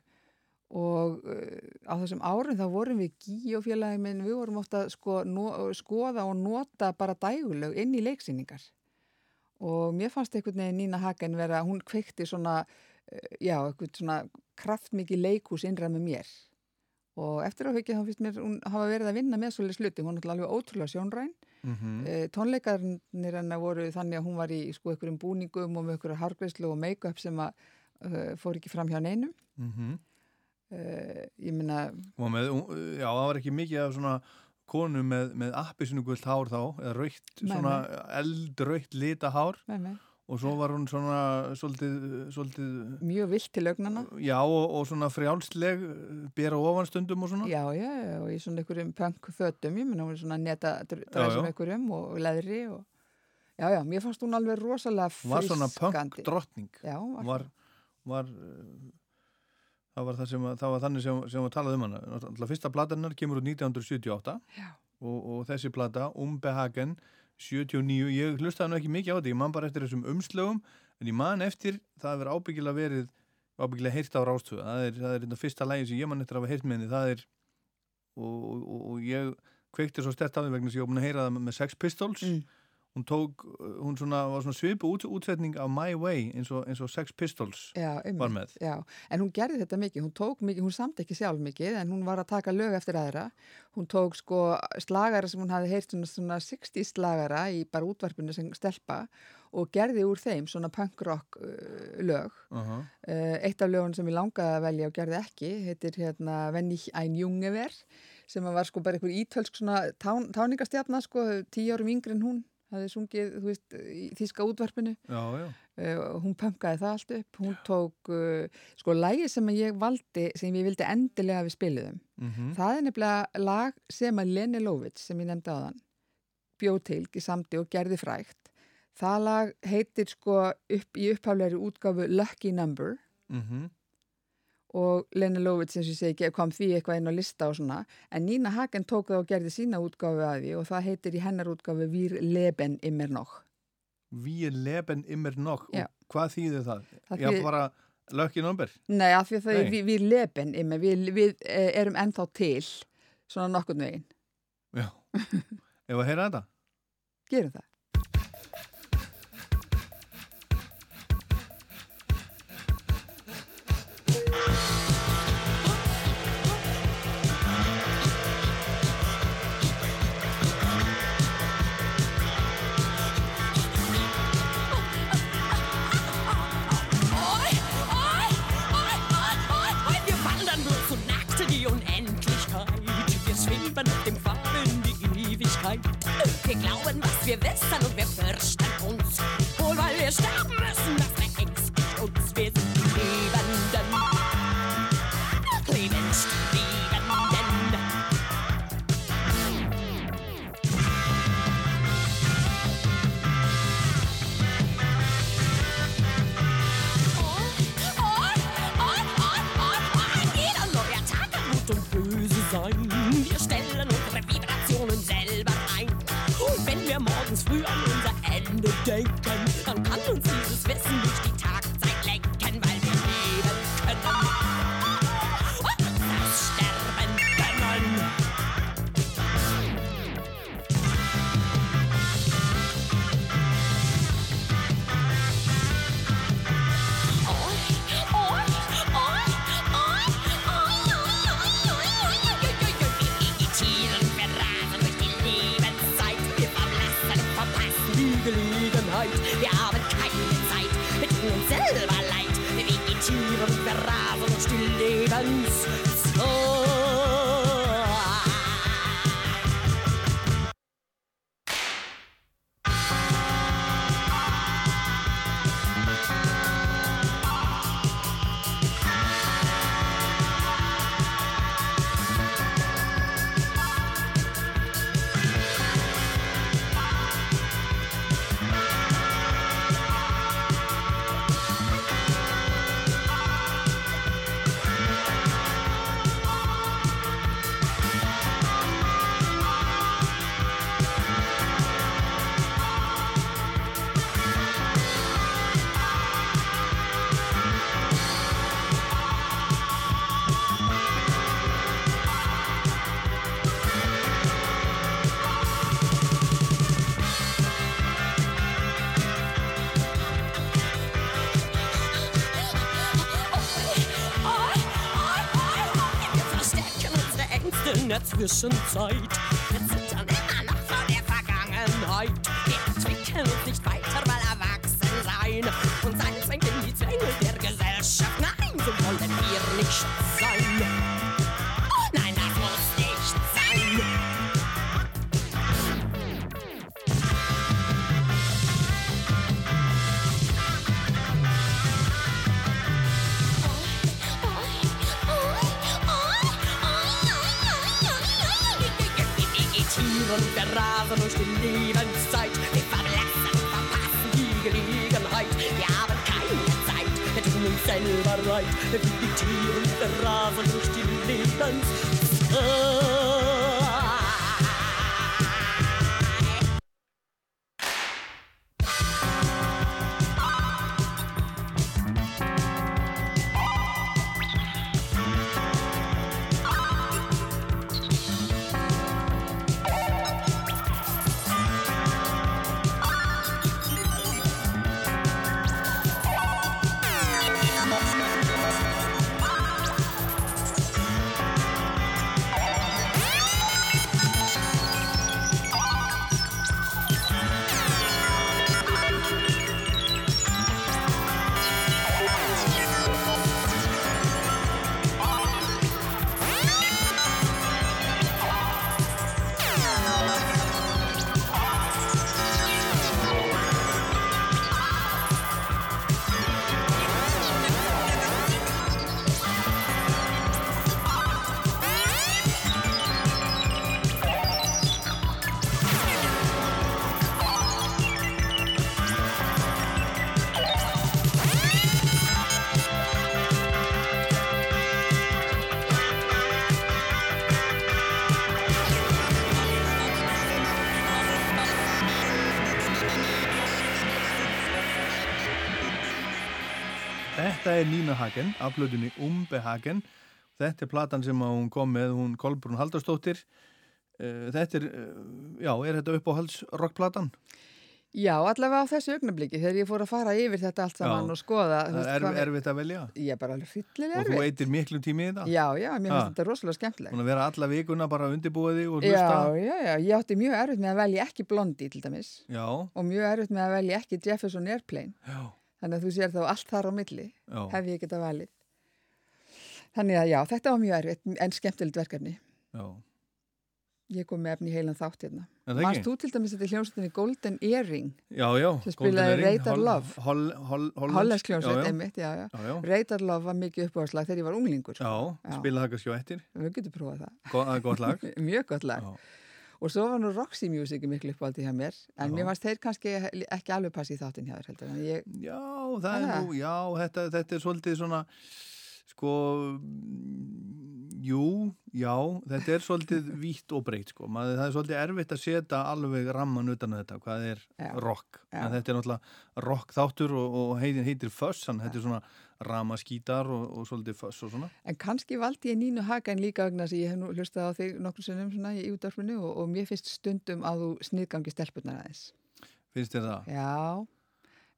og uh, á þessum árum þá vorum við Gí og félagi minn, við vorum ofta sko, no, skoða og nota bara dægulög inn í leiksýningar og mér fannst einhvern veginn Nína Hagen vera, hún kveikti svona uh, já, eitthvað svona kraftmikið leikhús innræð með mér og eftir á hugið þá finnst mér hún hafa verið að vinna með svolítið sluti, hún er alveg ótrúlega sjónræn Mhm. Eh, tónleikarnir hennar voru þannig að hún var í sko einhverjum búningum og með einhverju hárgreislu og make-up sem að uh, fór ekki fram hjá neinum Mhm. Uh, ég með, já, það var ekki mikið af svona konu með, með appisinu gullt hár þá, eða raukt, svona eldraukt lita hár. Nei, nei. og svo var hún svona svolítið, svolítið mjög vilt til augnana já, og, og svona frjálsleg bera ofanstundum og svona. Já, já, og í svona einhverjum punk fötum, ég meina hún er svona neta dræsum einhverjum og leðri og já, já, mér fannst hún alveg rosalega Hún var svona frískandi. punk drottning. Já, hún var, var, var uh, það var, það sem, að- það var þannig sem, sem var talað um hana. Náttúrulega fyrsta platanar kemur út 1978 Já. og, og þessi plata Umbehagen 79, ég hlustaði nú ekki mikið á þetta ég man bara eftir þessum umslögum en ég man eftir, það hefur ábyggilega verið ábyggilega heyrt á rástöðu það er, þetta fyrsta lægi sem ég man eftir að hafa heyrt með henni það er og, og, og, ég kveikti svo stert af því vegna sem ég búin að heyra það með, Sex Pistols hún tók, hún svona, var svona svipu út, útsetning af My Way eins og, eins og Sex Pistols já, einmitt, var með. Já, en hún gerði þetta mikið, hún tók mikið, hún samt ekki sjálf mikið, en hún var að taka lög eftir aðra, hún tók sko slagara sem hún hafi heyrt svona, svona 60 slagara í bara útvarpinu sem stelpa og gerði úr þeim svona punk rock uh, lög. Uh Uh, eitt af lögun sem ég langaði að velja og gerði ekki heitir hérna Wenn ich ein Junge ver sem var sko bara einhver ítölsk svona tán, táningastjarnar sko tíu árum yngri en hún hafði sungið, veist, í þýska útvarpinu já, já. Uh, hún pönkaði það allt upp hún tók, uh, sko lægi sem ég valdi, sem ég vildi endilega við spiluðum, Mhm. það er nefnilega lag sem að Leni Lovitz sem ég nefndi á þann bjóð til, samdi og gerði frægt það lag heitir sko upp, í upphaflegri útgáfu Lucky Number Mhm. Og Lena Lovitz eins og ég segi kom því eitthvað inn á lista og svona. En Nína Hagen tók það og gerði sína útgáfu að því og það heitir í hennar útgáfu Wir leben immer noch. Wir leben immer noch? Já. og hvað þýðir það? Það Já, bara lucky number? Nei, af því að það er við, við leben immer, við, við eh, erum ennþá til svona nokkurn veginn. Já, ef að heyra þetta? Gerum það Wir glauben, was wir wissen und wir fürchten uns. Wohl weil wir sterben müssen, das verängstigt uns. Wir sind die Liebe. Ende denken, dann kann uns dieses Wissen durch in der Zwischenzeit. Wir zittern immer noch vor der Vergangenheit. Wir entwickeln uns nicht weiter, weil erwachsen sein. Und sein zwängt in die Zwänge durch die Lebenszeit. Wir verblassen, verpassen die Gelegenheit. Wir haben keine Zeit, wir tun uns selber leid. Wir vegetieren, wir rasen durch die Lebenszeit. Er Nína Hagen af blöðunni Umbehagen. Þetta er platan sem hún kom með, hún Kolbrún Haldarsdóttir. Eh, Þetta er, eh, já, er þetta uppáhalds rockplatan? Já, allavega á þessu augnabliki þegar ég fór að fara yfir þetta allt saman Já. og skoða Það er erfitt að velja. Ég er bara alveg hryllilega Og þú eitir miklu tími í þetta? Já, já, mér finnst þetta rosalega skemmtilegt. Búin að vera alla vikuna bara þig og Já, hlusta? já, já, ég átti mjög erfitt með að velja ekki Blondie til dæmis Já. og mjög erfitt með að velja ekki Jefferson Airplane. Já. Þannig að þú sér þá allt þar á milli, Já. hef ég getað valið. Þannig að já, þetta var mjög erfitt en skemmtilegt verkefni. Já. Ég kom með efni heilan þátt hérna. Ekki? þú til dæmis þetta hljómsveitinni Golden Earring? Já, já. Sem spilaði Hol- Love. Hol, hol, hollensk. Hollensk hljómsveit, einmitt. Radar Love var mikið uppáðslag þegar ég var unglingur. Já, spilaði það kannski á ettir. Við getum prófað það. Go- gott. Mjög gott lag. Og svo var nú Roxy Music miklu uppáldi hjá mér, en Já. mér varst þeir kannski ekki alveg passi í þáttin hjá þér heldur. Ég, Já, það er nú, já, þetta, þetta er svolítið svona, sko, jú, já, þetta er svolítið vítt og breytt, sko. Maður, það er svolítið erfitt að setja alveg ramman utan þetta, hvað er Já. rock. En þetta er náttúrulega rock þáttur og, og heitin heitir Fuss, þannig þetta er svona ramaskítar og, og svolítið Fuss og svona. En kannski valdi ég Nínu Hagen líka vegna að ég hef nú hlustað á þig nokkur sinnum svona í útdarfinu og, og mér finnst stundum að þú sniðgangi stelpunar aðeins. Finnst þér það? Já,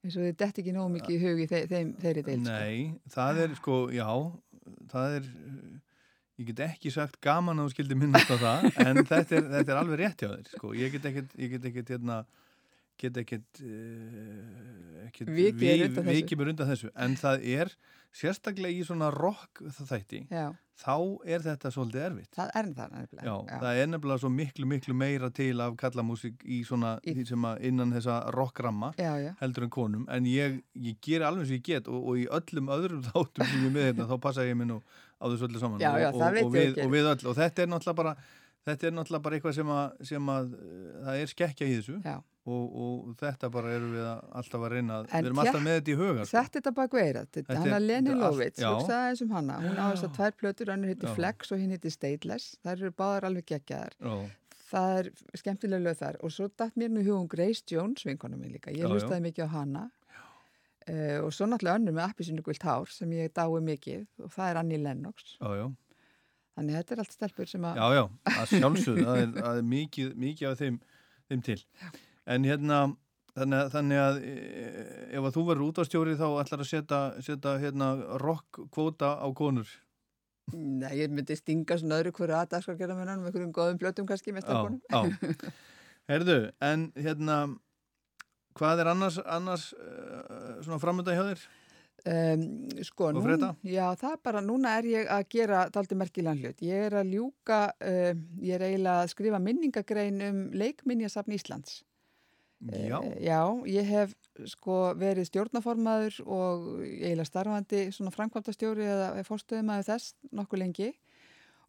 eins og þið dett ekki nógu mikið í hug í þe þeim, þeirri deil. Nei, það er sko, já, það er, ég get ekki sagt gaman að þú skildi minnast á það, en þetta er, þetta er alveg rétt hjá þér, sko. Ég get ekkert, ég get ekkert, hérna, get ekkert, ekkert Vikið undan þessu. en það er sérstaklega í svona rock þætti, Já. þá er þetta svolítið erfitt. Það er nefnilega. Já, það er nefnilega svo miklu, miklu meira til af kallamúsík í svona, í... sem að innan þessa rockramma Já, já. heldur en konum, en ég, ég ger alveg sem ég get og, og í öllum öðrum þáttum sem ég er með þetta, þá passa ég mig nú á þessu öllu saman Já, já, og, og, og, við, og við öll og þetta er náttúrulega bara þetta er náttúrulega bara eitthvað sem að, sem að uh, það er skekkja í þessu. Og, og þetta bara erum við alltaf að reyna En við erum alltaf með þetta í huga sko. Þetta veira, þetta Þetta hann er- að Leni er já. hugsaði eins um hana, hún á þess að tvær plötur, heitir Já. Flex og hinn heitir Stateless, þær eru báðar alveg geggjaðar. Það er skemmtilega lög þar. Og svo datt mér nú hugum Grace Jones, vinkona mín líka, ég hlustaði mikið á hana. Uh, og svo náttúrulega önnur með appisinu gult hár sem ég dái mikið. Og það er Annie Lennox. já, já, Þannig að þetta er allt stelpur sem að... já, já, að sjálfsögðu það er, það er mikið, mikið af þeim, þeim til en hérna þannig að, þannig að e, ef að þú verður útastjóri þá ætlar að setja, setja hérna, rock-kvóta á konur Nei, ég myndi stinga svona öðru hverju að gera með hann með einhverjum góðum plötum kannski með stelpunum. já. Herðu, en hérna hvað er annars, annars uh, svona framönda hjá þér? Um, sko, nú, já, það er bara, núna er ég að gera daldi merkilegan hlut. Ég er að ljúka, uh, ég er eiginlega að skrifa minningagrein um leikminjasafn Íslands. Já. Eh, já, ég hef sko verið stjórnaformaður og eiginlega starfandi svona framkvæmtastjóri eða fórstöðumæður þess nokkuð lengi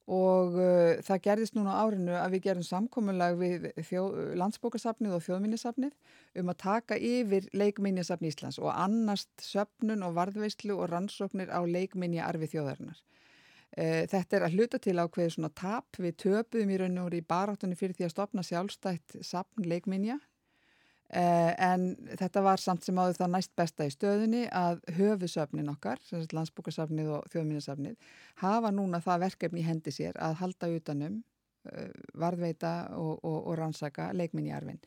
og uh, það gerðist núna á árinu að við gerum samkomulag við þjó, landsbókasafnið og þjóðminjasafnið um að taka yfir leikminjasafn Íslands og annast söpnun og varðveislu og rannsóknir á leikminja arfi þjóðarinnar. Uh, þetta er að hluta til ákveði svona tap við töpuðum í raun og í baráttunni fyrir því að stopna sjálfstætt safn leikminja en þetta var samt sem áður það næst besta í stöðunni að höfusöfnin okkar, landsbúkasafnið og þjóðminnesafnið, hafa núna það verkefni í hendi sér að halda utanum, uh, varðveita og, og, og rannsaka leikminni arfin.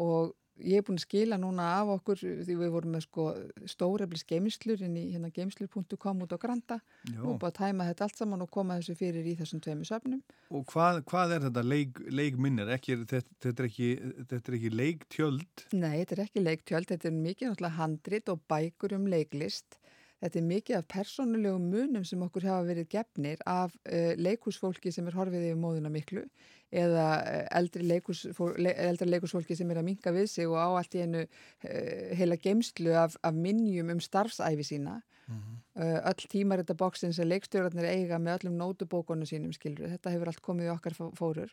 Og ég er búin að skila núna af okkur því við vorum með sko stóreflis geimslur inn í hérna geimslur.com út á Granda og búin að tæma þetta allt saman og koma þessu fyrir í þessum tveimu söfnum. Og hvað, hvað er þetta leik, leikminnir? Ekki, þetta, þetta, er ekki, þetta er ekki leiktjöld? Nei, þetta er ekki leiktjöld, þetta er mikið náttúrulega handrit og bækur um leiklist. Þetta er mikið af persónulegum munum sem okkur hafa verið gefnir af uh, leikúsfólki sem er horfið yfir móðuna miklu eða uh, eldri, leikúsfól, le, eldri leikúsfólki sem er að minka við sig og á allt í einu uh, heila geimslu af, af minnjum um starfsæfi sína. Uh, öll tímarittaboksin sem leikstjórarnir eiga með öllum nótubókunum sínum skilur. Þetta hefur allt komið í okkar fó- fórur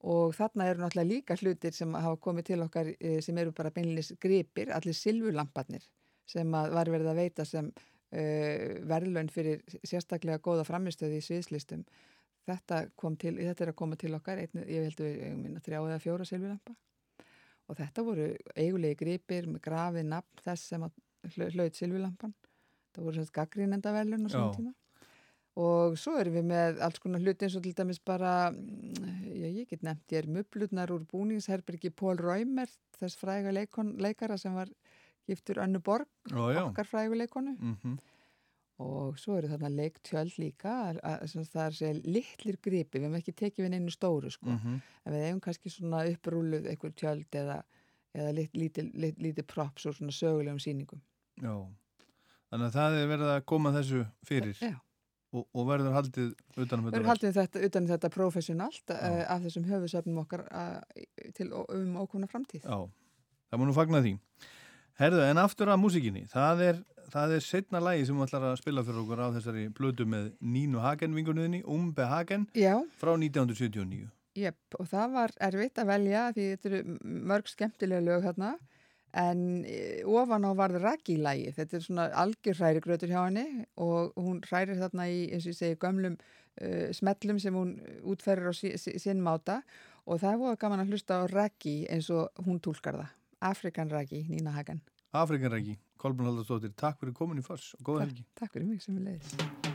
og þarna eru náttúrulega líka hlutir sem hafa komið til okkar eh, sem eru bara beinlis gripir, allir silfulamparnir sem var verið að veita sem uh, verðlaun fyrir sérstaklega góða framistöði í sviðslistum. Þetta, til, þetta er að koma til okkar, einn, ég held við eigum minna þrjá eða fjóra silfulampa og þetta voru eigulegi gripir með grafið nafn þess sem að hlau- hlaut silfulampan. Það voru svona gaggrínenda verðlaun á svona tíma. Og svo erum við með alls konar hluti eins og til dæmis bara, mm, já ég get nefnt, ég er mublutnar úr búningsherbergi Pól Ræmer, þess fræga leikon, leikara sem var giftur Önnu Borg, okkar frægu leikonu. Mm Og svo eru þarna leiktjöld líka, það er segja litlir gripi, við hefum ekki tekið við einu stóru sko, Mhm. en við hefum kannski svona upprúluð einhver tjöld eða, eða lit, lítið lit, lítið props og svona sögulegum sýningum. Já. Þannig að það er verið að koma þessu fyrir. Já. og, og verður haldið utanum Við erum haldið þetta, utan um þetta professionalt uh, af þessum höfusöfnum okkar uh, til um ókona framtíð. Já, það má nú fagna því. Herðu, en aftur að músikinni. Það er, það er setna lagi sem við ætlar að spila fyrir okkur á þessari blödu með Nínu Hagen vingunniðinni, Umbe Hagen, Já. frá 1979. Jep, og það var erfitt að velja því þetta eru mörg skemmtilega lög hérna en eh, ofan á varð Raggi-lægi, þetta er svona algjör hrærigrötur hjá henni og hún hrærir þarna í, eins og ég segi, gömlum uh, smellum sem hún útferður á sí, sí, sinn máta og það er voða gaman að hlusta á Raggi eins og hún túlkar það, Afrikan Raggi, Nína Hagen. Afrikanræki, Kolbjörn Haldarsdóttir, takk fyrir komin í foss og góða helgi. Takk fyrir mig sem við leiðis.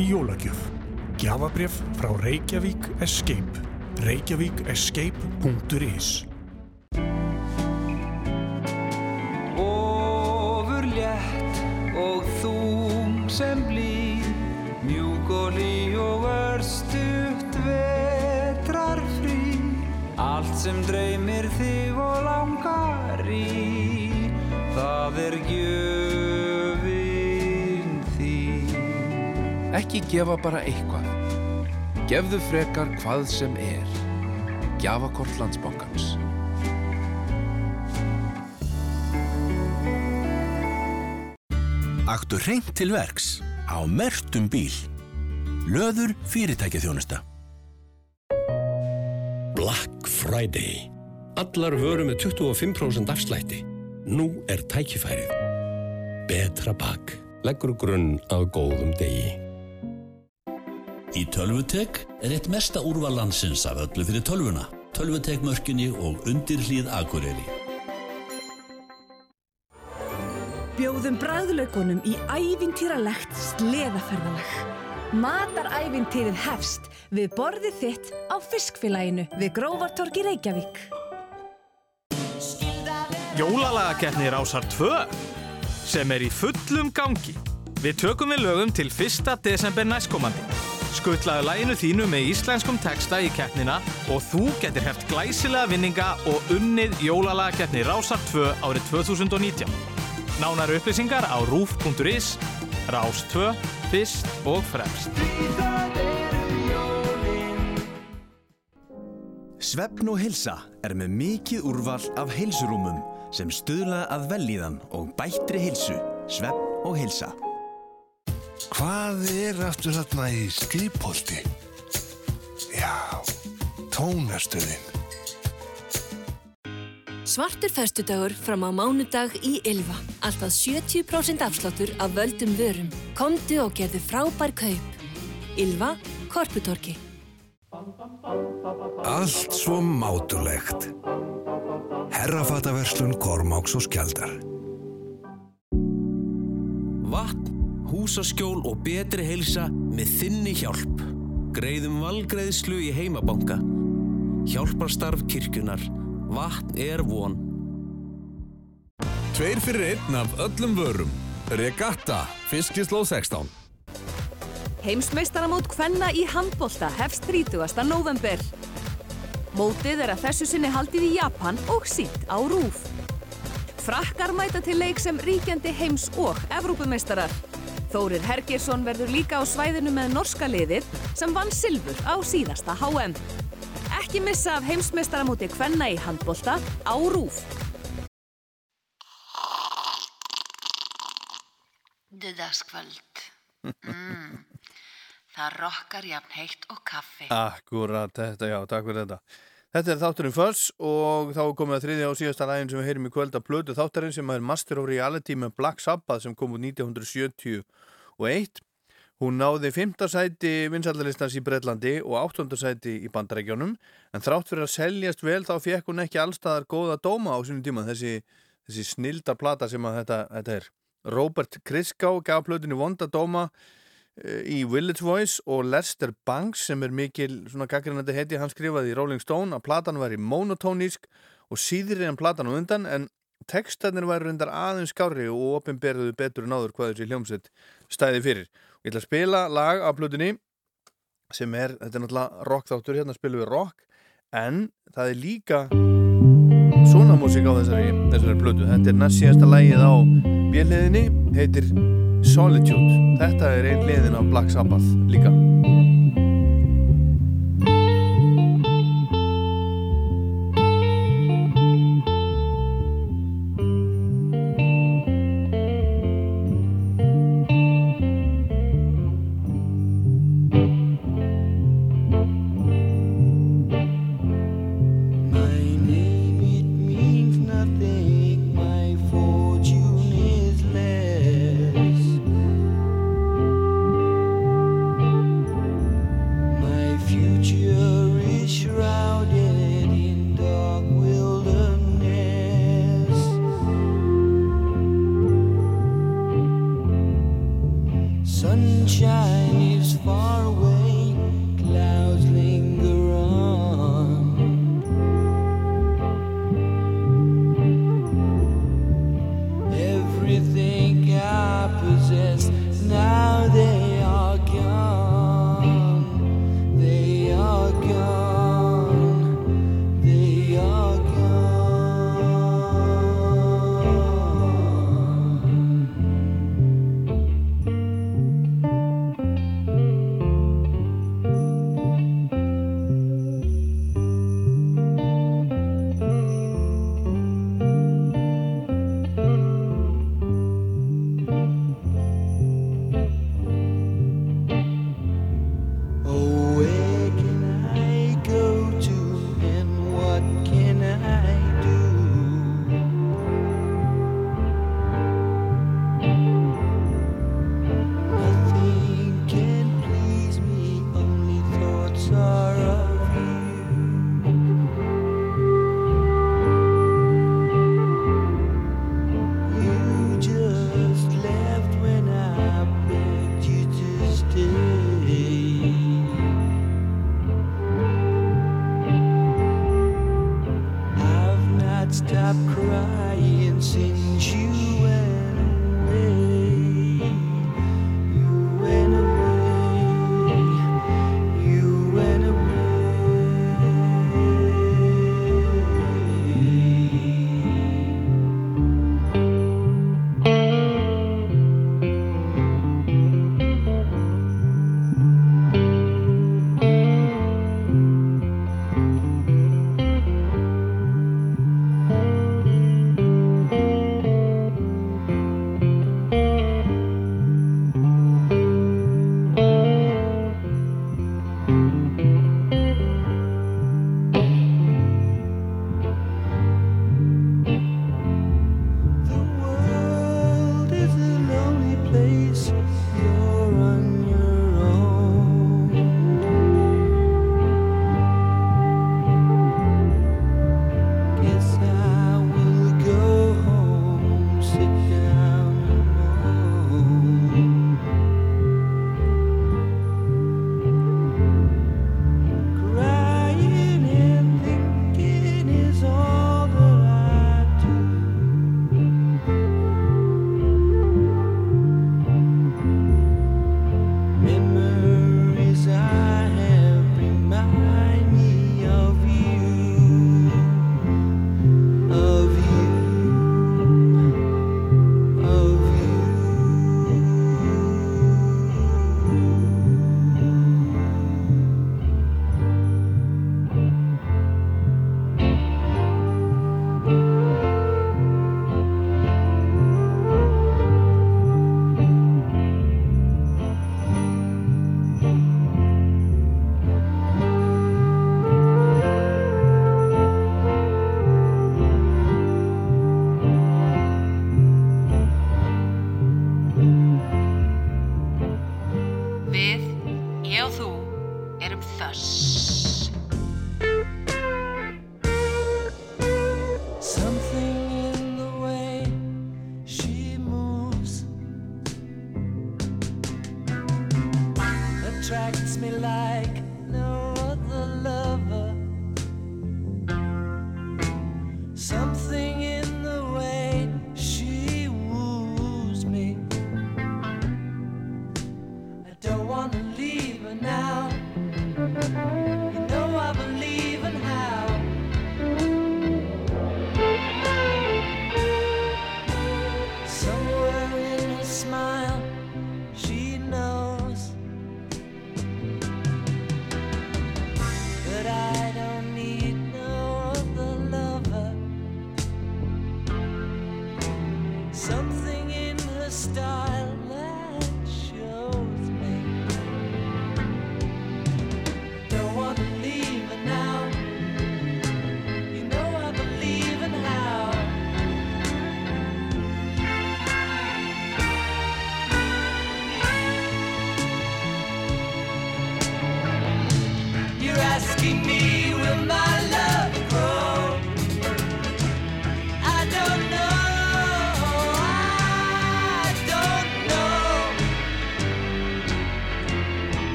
Í jólagjöf. Gjafabref frá Reykjavík Escape. reykjavíkescape.is Ofur Ekki gefa bara eitthvað. Gefðu frekar hvað sem er. Gjafakort landsbankans. Aktu reynd til verks á mertum bíl. Löður fyrirtækjaþjónusta. Black Friday. Allar vöru með 25% afslætti. Nú er tækifærið. Betra bak. Leggur grunn að góðum degi. Tölvutek er eitt mesta úrval landsins af öllu fyrir tölvuna, Tölvutek-mörkinni og undir hlýð Akureyri. Bjóðum bræðlaugunum í ævintýralegt sleðaferðalag. Matarævintýrið hefst við borðið þitt á fiskfélaginu við Grófartorgi Reykjavík. Jólalagakeppni Rásar 2 sem er í fullum gangi. Við tökum við lögum til 1. desember næstkomandi. Skuttlaðu læginu þínu með íslenskum texta í keppnina og þú getur heft glæsilega vinninga og unnið jólalagakeppni Rásar 2 árið 2019. Nánar upplýsingar á rúf.is, Rás 2, fyrst og fremst. Svefn og hilsa er með mikið úrval af heilsurúmum sem stuðla að vellíðan og bættri hilsu. Svefn og hilsa. Hvað er aftur þarna í skipholti? Já, tónastöðin. Svartur festudagur fram á mánudag í Ylva. Alltaf 70% afsláttur af völdum vörum. Komdu og gerðu frábær kaup. Ylva, Korputorki. Allt svo mátulegt. Herrafataverslun Kormáks og Skjaldar. Vatn, húsaskjól og betri heilsa með þinni hjálp. Greiðum valgreiðslu í heimabanka. Hjálparstarf kirkjunar. Vatn er von. Tveir fyrir einn af öllum vörum. Regatta, fiskislóð 16. Heimsmeistaramót Kvenna í handbolta hefst 30. november. Mótið er að þessu sinni haldið í Japan og sínt á RÚF. Frakkar mæta til leik sem ríkjandi heims- og Evrópumeistarar. Þórir Hergersson verður líka á svæðinu með norska liðið sem vann silfur á síðasta HM. Ekki missa af heimsmeistaramóti Kvenna í handbolta á RÚF. Dudagskvöld. Mm. Það rokkar jafn heitt og kaffi. Akkurat, þetta, já, takk fyrir þetta. Þetta er þátturinn Föss og þá komum við að þriðja og síðasta lægin sem við heyrim í kvöld að blödu þátturinn sem er Master of Reality með Black Sabbath sem kom úr 1971. Hún náði 5. sæti vinsaldalistans í Breitlandi og 8. sæti í bandarækjónum en þrátt fyrir að seljast vel þá fekk hún ekki allstaðar góða dóma á sínum tíma þessi, þessi snilda plata sem þetta, þetta er. Robert Christgau gaf plötunni vonda dóma í Village Voice og Lester Banks sem er mikil svona gaggrinandi heiti hann skrifaði í Rolling Stone að platan var í monotónísk og síðri en platan á undan en textarnir væri reyndar aðeins skári og opinberðuðu betur en áður hvað þessi hljómsveit stæði fyrir. Og ég ætla að spila lag af plötunni sem er, þetta er náttúrulega rock þáttur, hérna spilum við rock en það er líka svona músík á þessari, þessari plötu. Þetta er næst síðasta lagið á bjelliðinni, heitir Solitude. Þetta er einn liðin af Black Sabbath líka.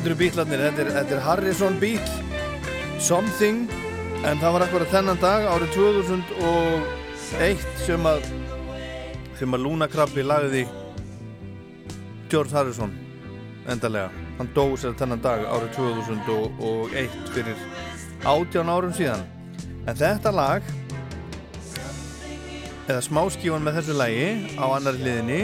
Þetta eru bítlarnir, þetta er, þetta er Harrison Beat Something en það var akkurat þennan dag árið 2001 sem að sem að Luna Krabbi lagði George Harrison endarlega, hann dó sér þennan dag árið 2001 fyrir 18 árum síðan. En þetta lag eða smáskífan með þessu lagi á annari hliðinni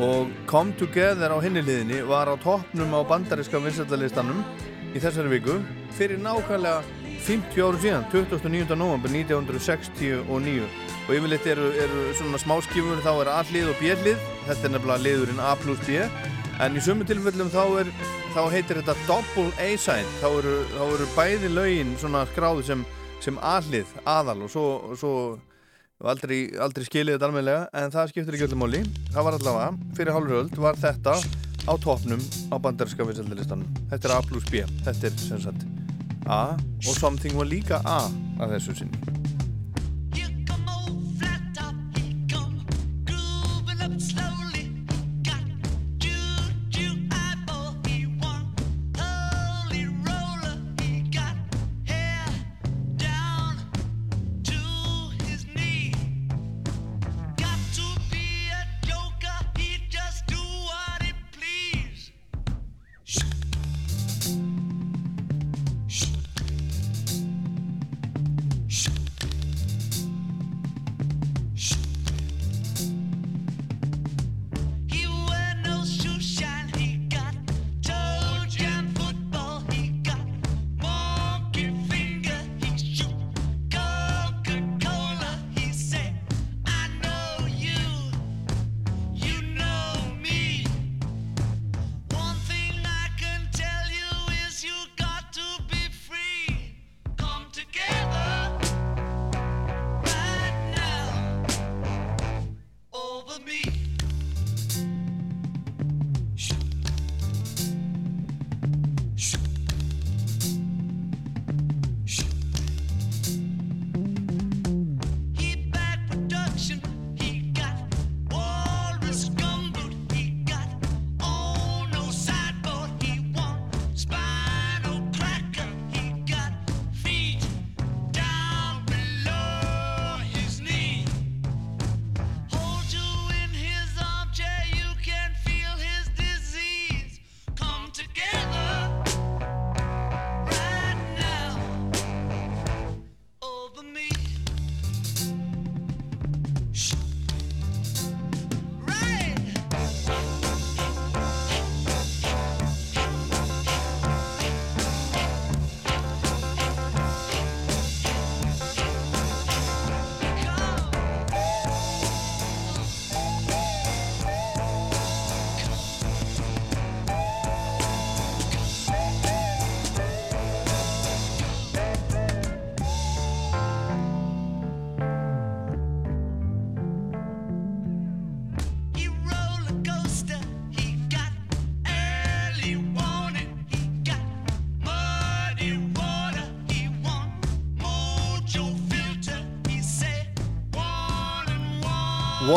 og Come Together á hinni hliðinni var á toppnum á bandaríska vinsættarlistanum í þessari viku fyrir nákvæmlega 50 árum síðan 29. november 1969 og yfirleitt eru, eru svona smáskífur þá er A-hlið og B-hlið þetta er nefnilega liðurinn A plus B. En í sömu tilfellum þá, er, þá heitir þetta Double A-side þá þá eru bæði lögin svona skráðu sem, sem A-hlið aðal og svo, svo og aldrei, aldrei skilið þetta alveglega en það skiptir ekki öllum máli. Það var allavega, fyrir hálfur öld var þetta á toppnum á bandarinska vinsaldalistanum þetta er A plus B, þetta er sem sagt A og Something var líka A að þessu sinni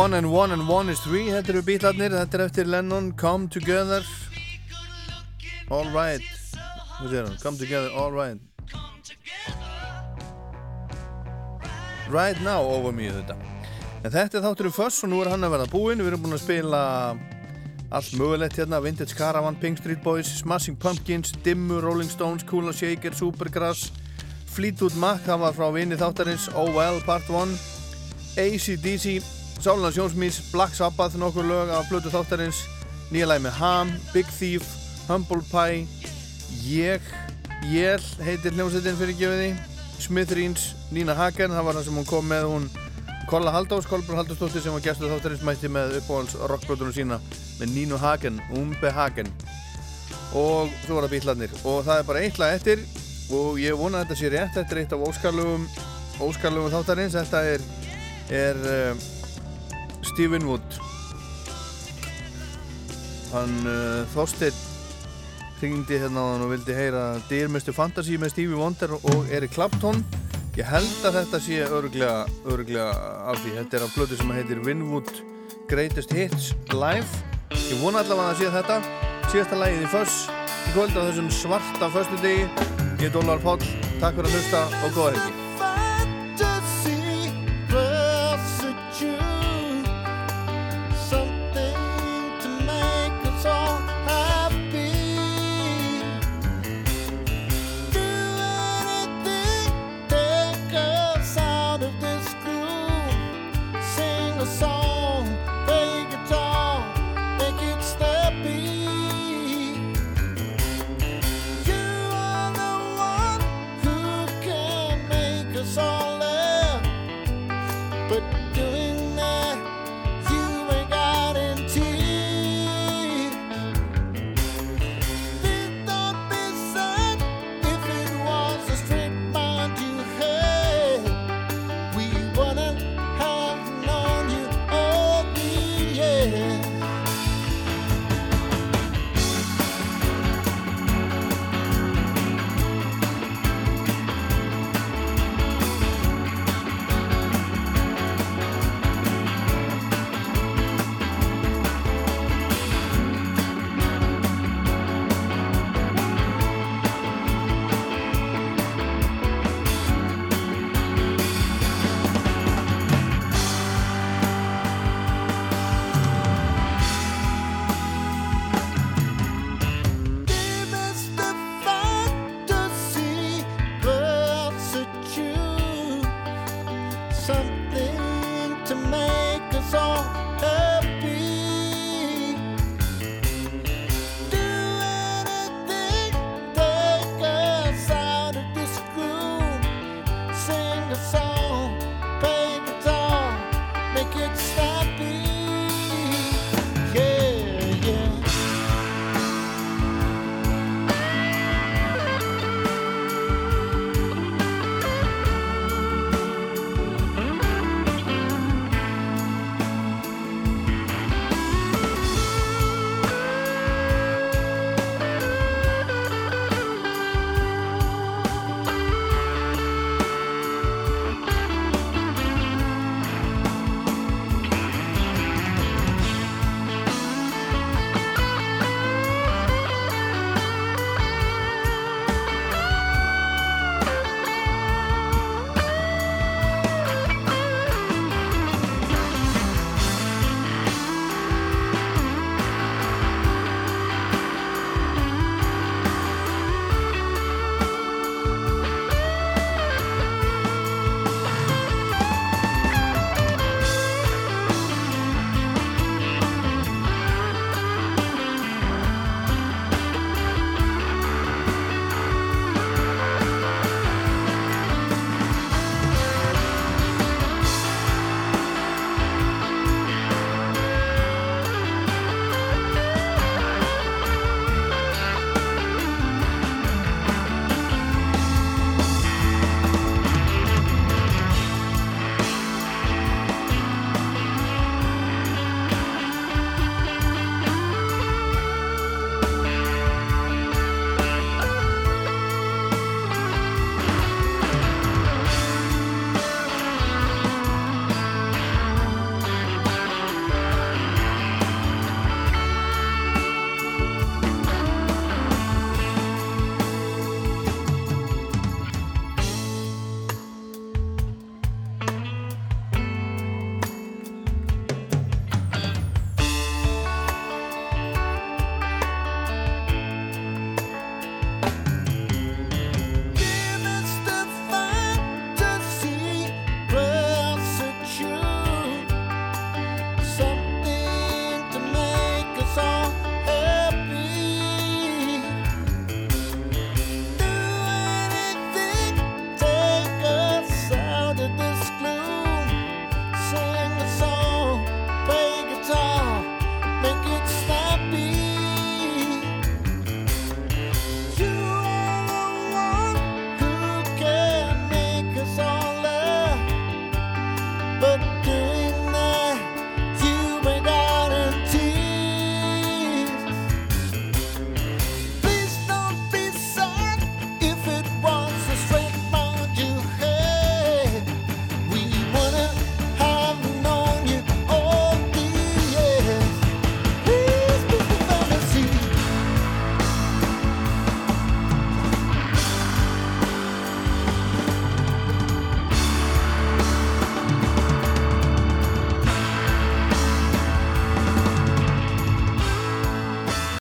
One and one and one is three Þetta eru bítlarnir, þetta er eftir Lennon Come together. All right? Come together, all right. Right now over me þetta. En þetta er þátturinn Fuss og nú er hann að verða búinn. Við erum búin að spila allt mögulegt hérna. Vintage Caravan, Pink Street Boys Smashing Pumpkins, Dimmu, Rolling Stones Kula Shaker, Supergrass Fleetwood Mac, það var frá vini þáttarins. OL Part 1 ACDC Sáluna Sjónsmís, Black Sabbath nokkur lög af blötu þáttarins. Nýja læg með Ham, Big Thief Humble Pie. Ég, Jél heitir hljómsveitin fyrir gefiði Smithereens, Nína Hagen það var það sem hún kom með. Hún Kolla Haldós, Kolbrun Haldósdóttir sem var gæstu þáttarins mætti með uppáhalds rockblötunum sína með Nínu Hagen, Umbe Hagen. Og svo var það bítlarnir og það er bara eitt lag eftir. Og ég vona að þetta sé rétt þetta er eitt af óskarlugum óskarlugum þáttarins. Þetta er, er uh, Stephen Wood. Hann uh, Þorstein hringdi hérna á hann og vildi heyra Dear Mr. Fantasy með Stevie Wonder og Eric Clapton. Ég held að þetta sé öruglega, öruglega af því þetta er af blödu sem heitir Winwood Greatest Hits Live. Ég vona allavega að sé þetta. Síðasta lægið í Fuss í kvöld á þessum svarta föstu degi ég er Dólar Páll, takk fyrir að hlusta og góða helgi